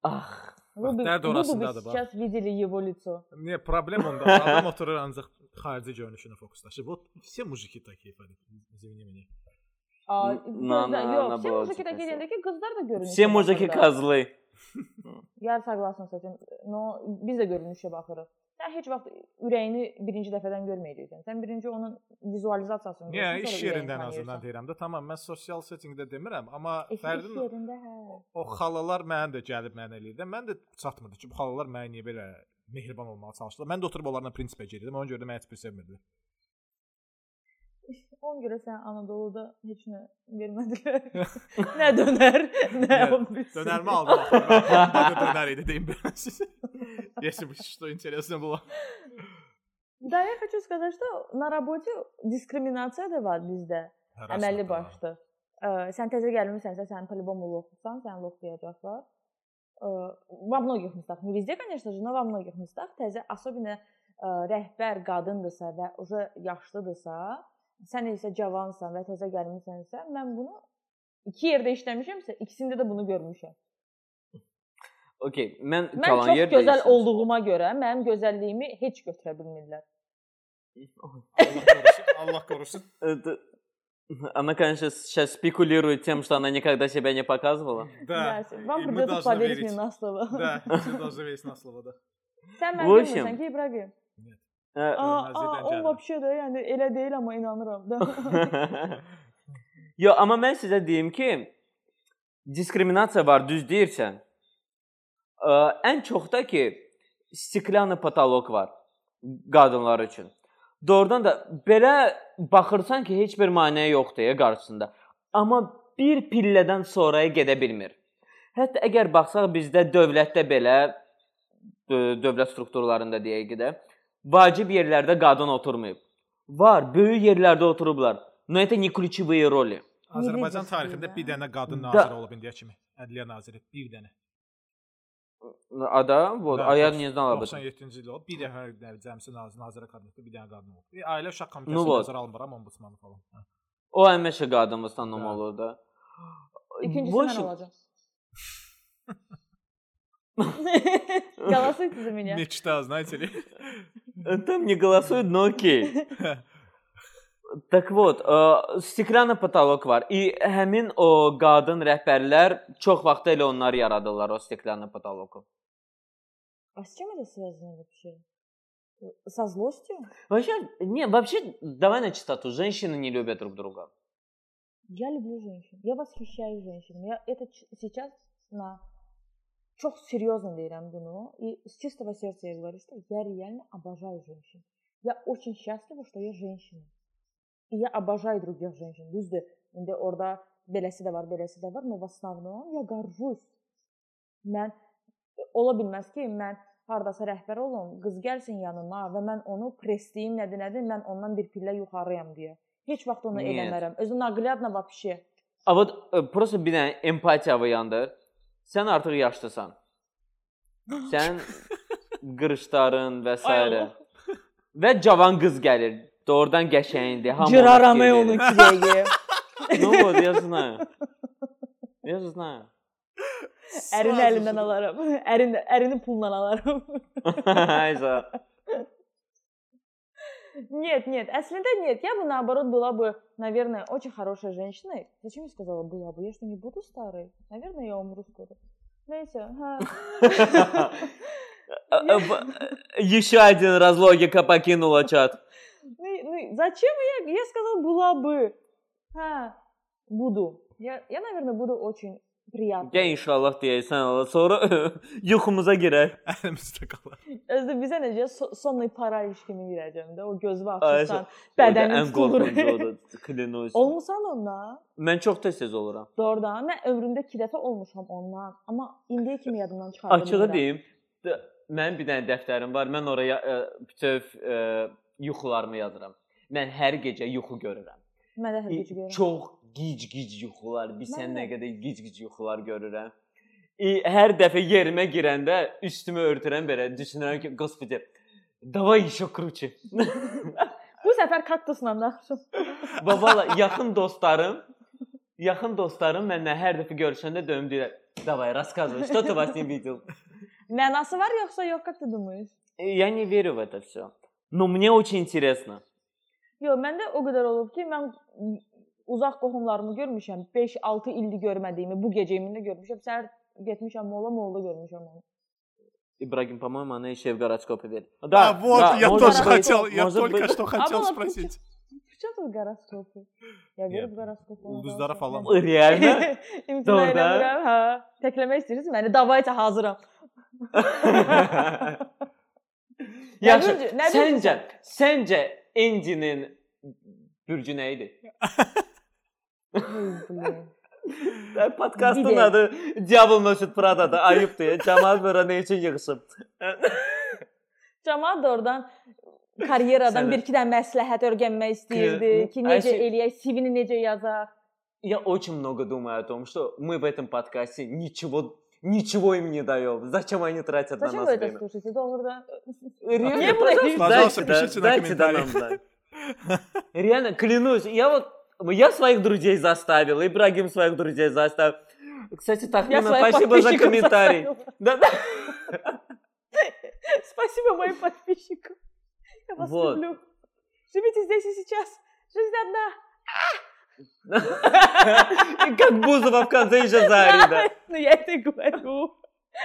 Ah, Вы бы, dərd вы бы orasındadır, bax. сейчас видели его лицо. Niyə problem onda? Adam oturur ancaq xarici görünüşünə fokuslaşır. Вот все mujiki такие, Farid. Извини меня. Aa, N- na- gözlər, na- yox, na все было muziki типа də ki qızlar da görünüşə все mujiki baxır da. kazlı. Yar sağlasın səsin. No, biz də görünüşə baxırıq. Sən heç vaxt ürəyini birinci dəfədən görməyəcəksən. Sən birinci onun vizualizasiyasını Niyə görürsən, iş sonra yerində ürəyini ən azından tanıyırsan. deyirəm də, tamam, mən sosial settinqdə demirəm, amma E, iş Fərdin yerində hə. o xalalar mənə də gəlib mənə eləyir də. Mən də çatmırdı ki, bu xalalar mənə niyə belə mehriban olmağa çalışdılar. Mən də oturub onlarla prinsipə gedirdim. Ona görə də məni heç bir sevmirdilər. Ona görə sən Anadoluda heç nə vermədilər. nə dönər, nə Нет, onu bilsin. Dönərmi aldım axı. Mən də dönər idi deyim belə sizə. Если бы что интересно было. Да, я хочу сказать, что на работе дискриминация da var bizdə. Əməlli başlı. Ə, sən təzə gəlmisənsə, sən по-любому loxsan, sən loxlayacaqlar. Ə, во многих местах, не везде, конечно же, но во многих местах təzə особенно ə, rəhbər qadındırsa və уже yaşlıdırsa, sən isə cavansan və təzə gəlmisənsə, mən bunu iki yerdə işləmişəmsə, ikisində də bunu görmüşəm. Okay, mən Mən qalan çox yerdə gözəl işləmişəm. olduğuma görə mənim gözəlliyimi heç götürə bilmirlər. Allah korusun. Allah korusun. Это- Она, конечно, сейчас спекулирует тем, что она никогда себя не показывала. Да. Bəs, Вам и мы придется должны поверить верить. мне на слово. Да, все должны верить на слово, да. Sən В mənə общем- demirsən ki, İbrahim. Э, Aa, Görməzlikdən aa, o gəldim. vəbşə də, yəni elə deyil amma inanıram da. Yo, amma mən sizə deyim ki, diskriminasiya var, düz deyirsən. Ə, ən çox da ki, stiklyana patolog var qadınlar üçün. Doğrudan da belə baxırsan ki, heç bir maneə yoxdur ya qarşısında. Amma bir pillədən sonraya gedə bilmir. Hətta əgər baxsaq bizdə dövlətdə belə dövlət strukturlarında deyək də, vacib yerlərdə qadın oturmayıb. Var, böyük yerlərdə oturublar. Nəyətə Nikoliçivaya roli. Azərbaycan tarixində bir dənə qadın naziri olub indiyə kimi. Ədliyyə naziri bir dənə Ada, вот, Da, а я dox- не знал об этом. 97-ci il olub. Bir dəfə nə, cəmsi nazir, nazirə kabinetdə bir dənə qadın olub. Bir ailə uşaq Nu, komitəsində вот. nəzərə alınmır, amma ombudsmanı falan. Hə. O həmişə qadın standom Da. olur da. İkincisi Bu mən işin- olacağam. Голосуйте за меня. Мечта, знаете ли. Там не голосуют, но окей. Так вот, ə, stiklanı потолок var. И həmin o qadın rəhbərlər çox vaxt elə onlar yaradırlar o stiklanı потолоку. А с чем это связано вообще? Со злостью? Вообще, не, вообще, давай на чистоту. Женщины не любят друг друга. Я люблю женщин. Я восхищаюсь женщинами. Я это сейчас на çok серьезно deyirəm bunu. И с чистого сердца я говорю, что я реально обожаю женщин. Я очень счастлива, что я женщина. И я обожаю других женщин. Düzdür. İndi orada beləsi də var, beləsi də var, но в основном я горжусь. Mən ola bilməz ki, mən hardasa rəhbər olum, qız gəlsin yanıma və mən onu presliyim, nədir, nədir, mən ondan bir pillə yuxarıyam deyə. Heç vaxt onu Нет. eləmərəm. Özü naqilyatla вообще. A вот ə, просто bir dənə empatiya uyandır. Sən artıq yaşlısan. Sən qırışların və s. Ay Allah. və cavan qız gəlir. Doğrudan qəşəngdir. hamı ona Cıraram fikir onun verir. ki dəqiqə. Ну вот, я знаю. Я же знаю. Ərini Sağ əlindən alaram. Ərin ərini pulla alaram. Ayza. Нет, нет, əslində нет. Я бы наоборот была бы, наверное, очень хорошей женщиной. Зачем я сказала была бы? Я что, не буду старой? Наверное, я умру скоро. Знаете, ага. Э, в- Еще один раз логика покинула чат. Ну, и- ну, и зачем я? Я сказала была бы. Ha, буду. Я, я, наверное, буду очень приятной. Gəl inşallah deyəsən Allah. Sonra yuxumuza girər. Əlimizdə qalar. Özdə bizə necə so sonlu paraliş kimi girəcəm də. O gözümü Ay, açırsan, Orada bədənin ən tutulur. qorxuncu odur. Klinoz. Olmusan ondan? Mən çox tez-tez oluram. Doğrudan. Mən ömrümdə 2 dəfə olmuşam ondan. Amma indiyə kimi yadımdan çıxardım. Açığı deyim, d- mənim bir dənə dəftərim var. Mən oraya ə, bütöv ə, yuxularımı yazıram. Mən hər gecə yuxu görürəm. Mən də hər İ- gecə görürəm. Çox gic-gic yuxular. Bir Mən sən də. nə qədər gic-gic yuxular görürəm. İ, hər dəfə yerimə girəndə üstümü örtürəm belə, düşünürəm ki, господи, давай еще круче. Bu səfər kaktusla danışım. Babala yaxın dostlarım, yaxın dostlarım mənlə hər dəfə görüşəndə dönüb deyirlər, "Давай, рассказывай, что ты во сне видел?" Mənası var yoxsa yox, как ты думаешь? И Я не верю в это все. Но мне очень интересно. Yox, məndə o qədər olub ki, mən uzaq qohumlarımı görmüşəm. 5-6 ildir görmədiyimi, bu gecəyimi də görmüşəm. Səhər getmişəm molla, molla görmüşəm onu. Ибрагим, по-моему, она еще и в гороскопе верит. Да, вот, я может тоже быть, хотел, я может только быть. что хотел было спросить. Причем тут гороскопы? Я верю в гороскопы. Ulduzlara falan. Реально? İmtina Doğrudan. eləmirəm, hə. Təkləmək istəyirsiniz məni? Davayca hazıram. Yaxşı. biləcək- nə Səncə, səncə Endinin bürcü nə idi? Podkastın Bir də- adı Diabol Nöşüt Prada'da ayıbdır. Cəmaət bura nə üçün yığışıb? Camaat da oradan karyeradan Sənə- bir-iki dənə məsləhət öyrənmək istəyirdi Ki- ki, Ay, necə şey- eləyək, CV-ni necə yazaq. Я очень много думаю о том, что мы в этом подкасте ничего ничего им не даем. Зачем они тратят на Зачем нас вы это время? слушаете? Doğrudan. Реально, Не пожалуйста, дайте, да, пишите на да, нам комментариях. Реально, клянусь, я вот я своих друзей заставил, Ибрагим своих друзей заставил. Кстати, Тахмина, спасибо за комментарий. Да, да. Спасибо моим подписчикам. Я вас Вот. люблю. Живите здесь и сейчас. Жизнь одна. И как Бузова в конце заорит, да. Ну, я это и говорю.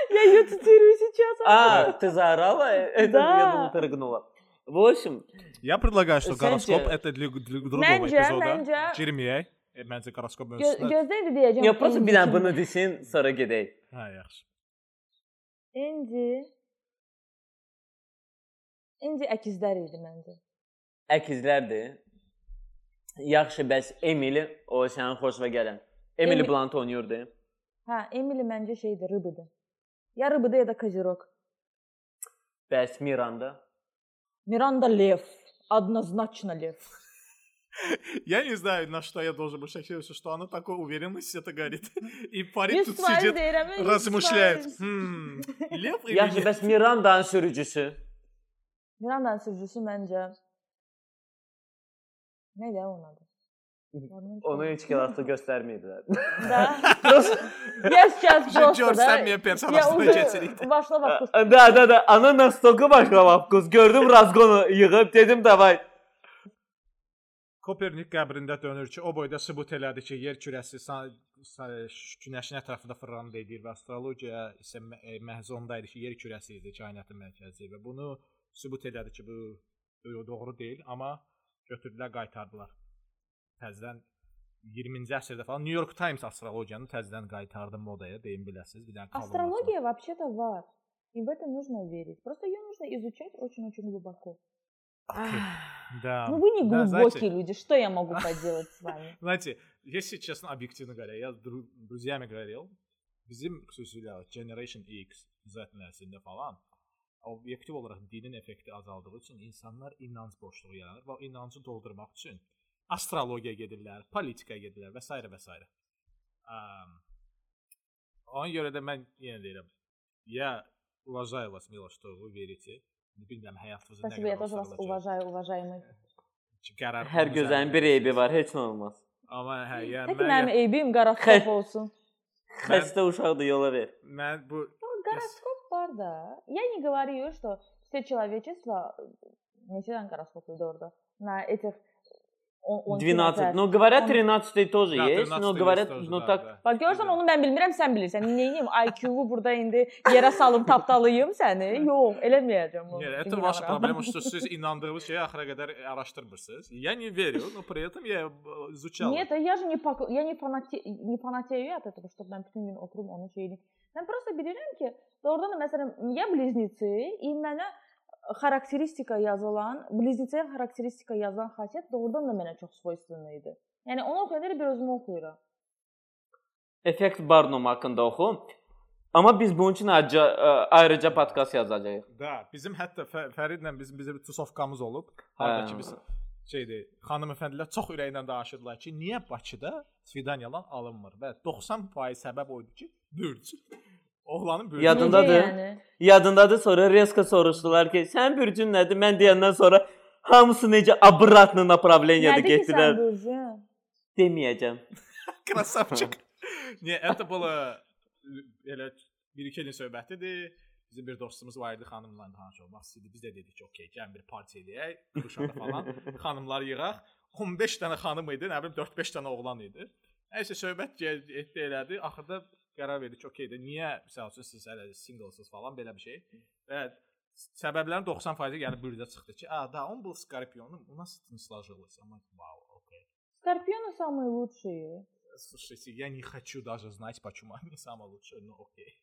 Я ее цитирую сейчас. А, ты заорала? Это Да. я думал, ты рыгнула. В общем, Я предлагаю, что гороскоп это для, другого эпизода. E, məncə goroskop Gö mövzusuna. gözdə indi deyəcəm. ya просто bir dənə bunu desin, sonra gedək. Hə, yaxşı. İnci. İnci əkizlər idi məncə. Əkizlərdir. Yaxşı, bəs Emily o sənin xoşuna gələn. Emily Emi- Blunt oynayırdı. Hə, Emily məncə şeydir, rıbıdır. Ya rıbıdır ya da kozirok. Bəs Miranda? Miranda Lev. Однозначно Lev. Я не знаю, на что я должен был шокироваться, что она такой уверенности это говорит. И парень 100% тут сидит, deyirəm. 100%. размышляет. Хм, лев или Yaxşı, нет? bəs Mirandanın sürücüsü? Mirandanın sürücüsü məncə Nə də onadı. Onu heç kəlasta göstərməyiblər. Da. Yes, yes, boss. Görsənməyə personajına keçirik. Başla bax. Da, da, da. Ana nastoku başla bax. Gördüm razgonu yığıb dedim davay. Kopernik qəbrində dönür ki, o boyda sübut elədi ki, yer kürəsi günəşin ətrafında fırlanır deyir və astrologiya isə e, məhz onda idi ki, yer kürəsi idi kainatın mərkəzi və bunu sübut elədi ki, bu doğru deyil, amma götürdülər, qaytardılar. Təzədən 20-ci əsrdə falan New York Times astrologiyanı təzədən qaytardı modaya, deyin biləsiniz. Bir dənə Астрология вообще-то var. И в это нужно верить. Просто ее нужно изучать очень-очень глубоко. Да. Ну вы не Да, глубокие знаете- люди, что я могу поделать с вами? Знаете, если честно, объективно говоря, я с дру- друзьями говорил, bizim xüsusilə Generation X Z nəslində falan obyektiv olaraq dinin effekti azaldığı üçün insanlar inanc boşluğu yaranır və o inancı doldurmaq üçün astrologiya gedirlər, politikaya gedirlər və s. və s. Am, Ona görə də mən yenə deyirəm, ya уважаю вас, мило, что вы верите. Bilmirəm həyatınızı nə Спасибо, я qədər тоже вас astroologiya- уважаю, уважаемый. ki, qərar Hər gözəlin bir eybi var, heç nə olmaz. Amma hə, yəni Peki mən, mənim eybim qaraskop Xə- olsun. Xəstə uşaqdır, yola ver. mən bu Гороскоп var da. Я не говорю, что все человечество не всегда гороскопы орada. На этих он- 11 12. nəfər. Ну, говорят, Он- 13 тоже Да, есть, 13 но есть говорят, тоже, ну да, так да. Bax görürsən onu mən bilmirəm, sən bilirsən. Nəyim IQ-vu burada indi yerə salım tapdalayım səni? Yox, eləməyəcəm bunu. Нет, это Çünki ваша inanıram. проблема, что siz inandığınız şeyi axıra qədər araşdırmırsınız. Я не верю, но при этом я э, изучал. Нет, я же не пок- я не фанате не фанатею от этого, чтобы mən bütün gün oturum onun şeyini. Mən prosta bilirəm ki, doğrudan da məsələn, ya bliznici, i mənə xarakteristika yazılan, bliznicə xarakteristika yazılan xasiyyət doğrudan da mənə çox svoysunlu idi. Yəni onu oxuyanda bir özümü oxuyuram. Effekt Barnum haqqında oxu. Amma biz bunun üçün ayrıca, ayrıca podkast yazacağıq. Da, bizim hətta Fəridlə bizim bizə bir tusovkamız olub. Hardakı biz şeydir, xanım əfəndilər çox ürəklə danışırdılar ki, niyə Bakıda svidaniyalar alınmır və 90% səbəb o idi ki, bürc. Oğlanın bürcü. Yadındadır? Necə yəni? Yadındadır sonra Reska soruşdular ki, sən bürcün nədir? Mən deyəndən sonra hamısı necə обратно направлениеdə Nədir ki sən getdilər. bölcün? Deməyəcəm. Krasavçıq. Niyə? Это было e, elə bir-iki ilin söhbətidir. Bizim bir dostumuz var idi xanımla tanış olmaq istəyirdi. Biz də dedik ki, okey, gəlin bir parti eləyək, Şuşada falan. Xanımları yığaq. 15 dənə xanım idi, nə bilim 4-5 dənə oğlan idi. Nəysə söhbət ge- etdi elədi. Axırda qərar verdik ki, okey də niyə məsəl üçün siz hələ singlesiniz falan belə bir şey. Və səbəblərin 90% gəlib bürdə çıxdı ki, a, да, он был скорпионом, у нас это не сложилось. Amma вау, окей. Скорпионы самые лучшие. Слушайте, я не хочу даже знать, почему они самые лучшие, но окей.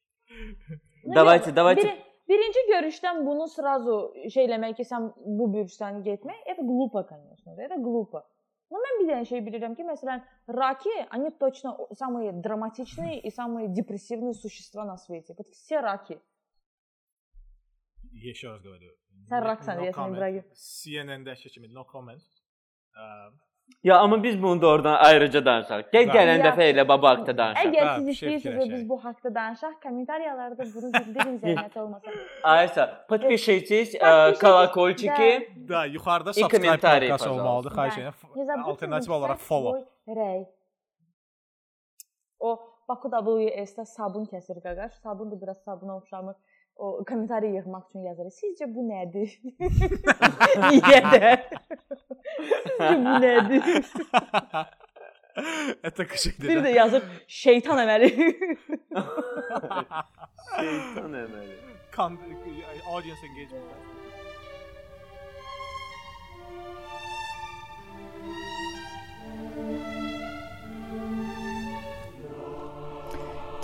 Ну, Давайте, yox, давайте. Biri- birinci görüşdən bunu сразу şey eləmək ki, sən bu bürcdən getmək, это глупо, конечно, это глупо. Но mən bir dənə şey bilirəm ki, məsələn, раки, они точно самые драматичные и самые депрессивные существа на свете. Вот все раки. Еще раз говорю. Raksan no deyəsən, comment. İbrahim. CNN-dəki kimi no comment. Ə, Ya amma biz bunu da oradan ayrıca danışaq. Gəl Da. gələn Yaxşı. dəfə elə baba haqqında danışaq. Əgər Ha, siz bir şey istəyirsiniz fikirləşək. biz bu haqqda danışaq, kommentariyalarda bunu bildirin zəhmət olmasa. Aysa, подпишитесь, э, Подпишитесь, колокольчики. Da, yuxarıda И subscribe комментарии, knopkası olmalıdır. пожалуйста. Xahiş Да. edirəm. Не забудьте Alternativ написать olaraq follow. свой rəy. O Baku WS-də sabun kəsir qaqaş. Sabun da biraz sabuna oxşamır. O kommentari yığmaq üçün yazır. Sizcə bu nədir? Niyə də? Sizcə bu nədir? Это şeydir. Bir də yazır şeytan əməli. Şeytan əməli. Con- audience engagement.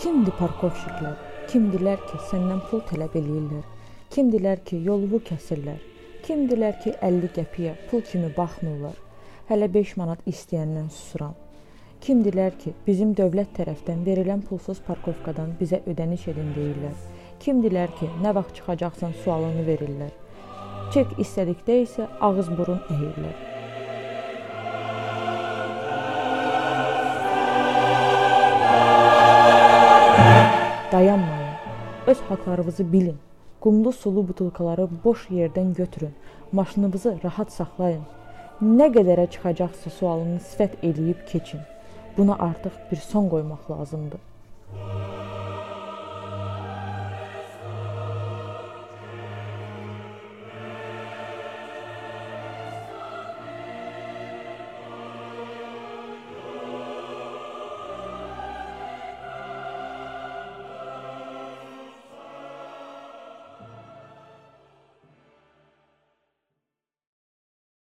Kimdir parkovşiklər? Kimdilər ki, səndən pul tələb eləyirlər? Kimdilər ki, yolunu kəsirlər? Kimdilər ki, 50 qəpiyə pul kimi baxmırlar? Hələ 5 manat istəyəndən susuram. Kimdilər ki, bizim dövlət tərəfdən verilən pulsuz parkovkadan bizə ödəniş edin deyirlər. Kimdilər ki, nə vaxt çıxacaqsan sualını verirlər. Çek istədikdə isə ağız burun əyirlər. Öz haqqlarınızı bilin. Qumlu sulu butulkaları boş yerdən götürün. Maşınınızı rahat saxlayın. Nə qədərə çıxacaqsa sualını sifət eləyib keçin. Buna artıq bir son qoymaq lazımdır.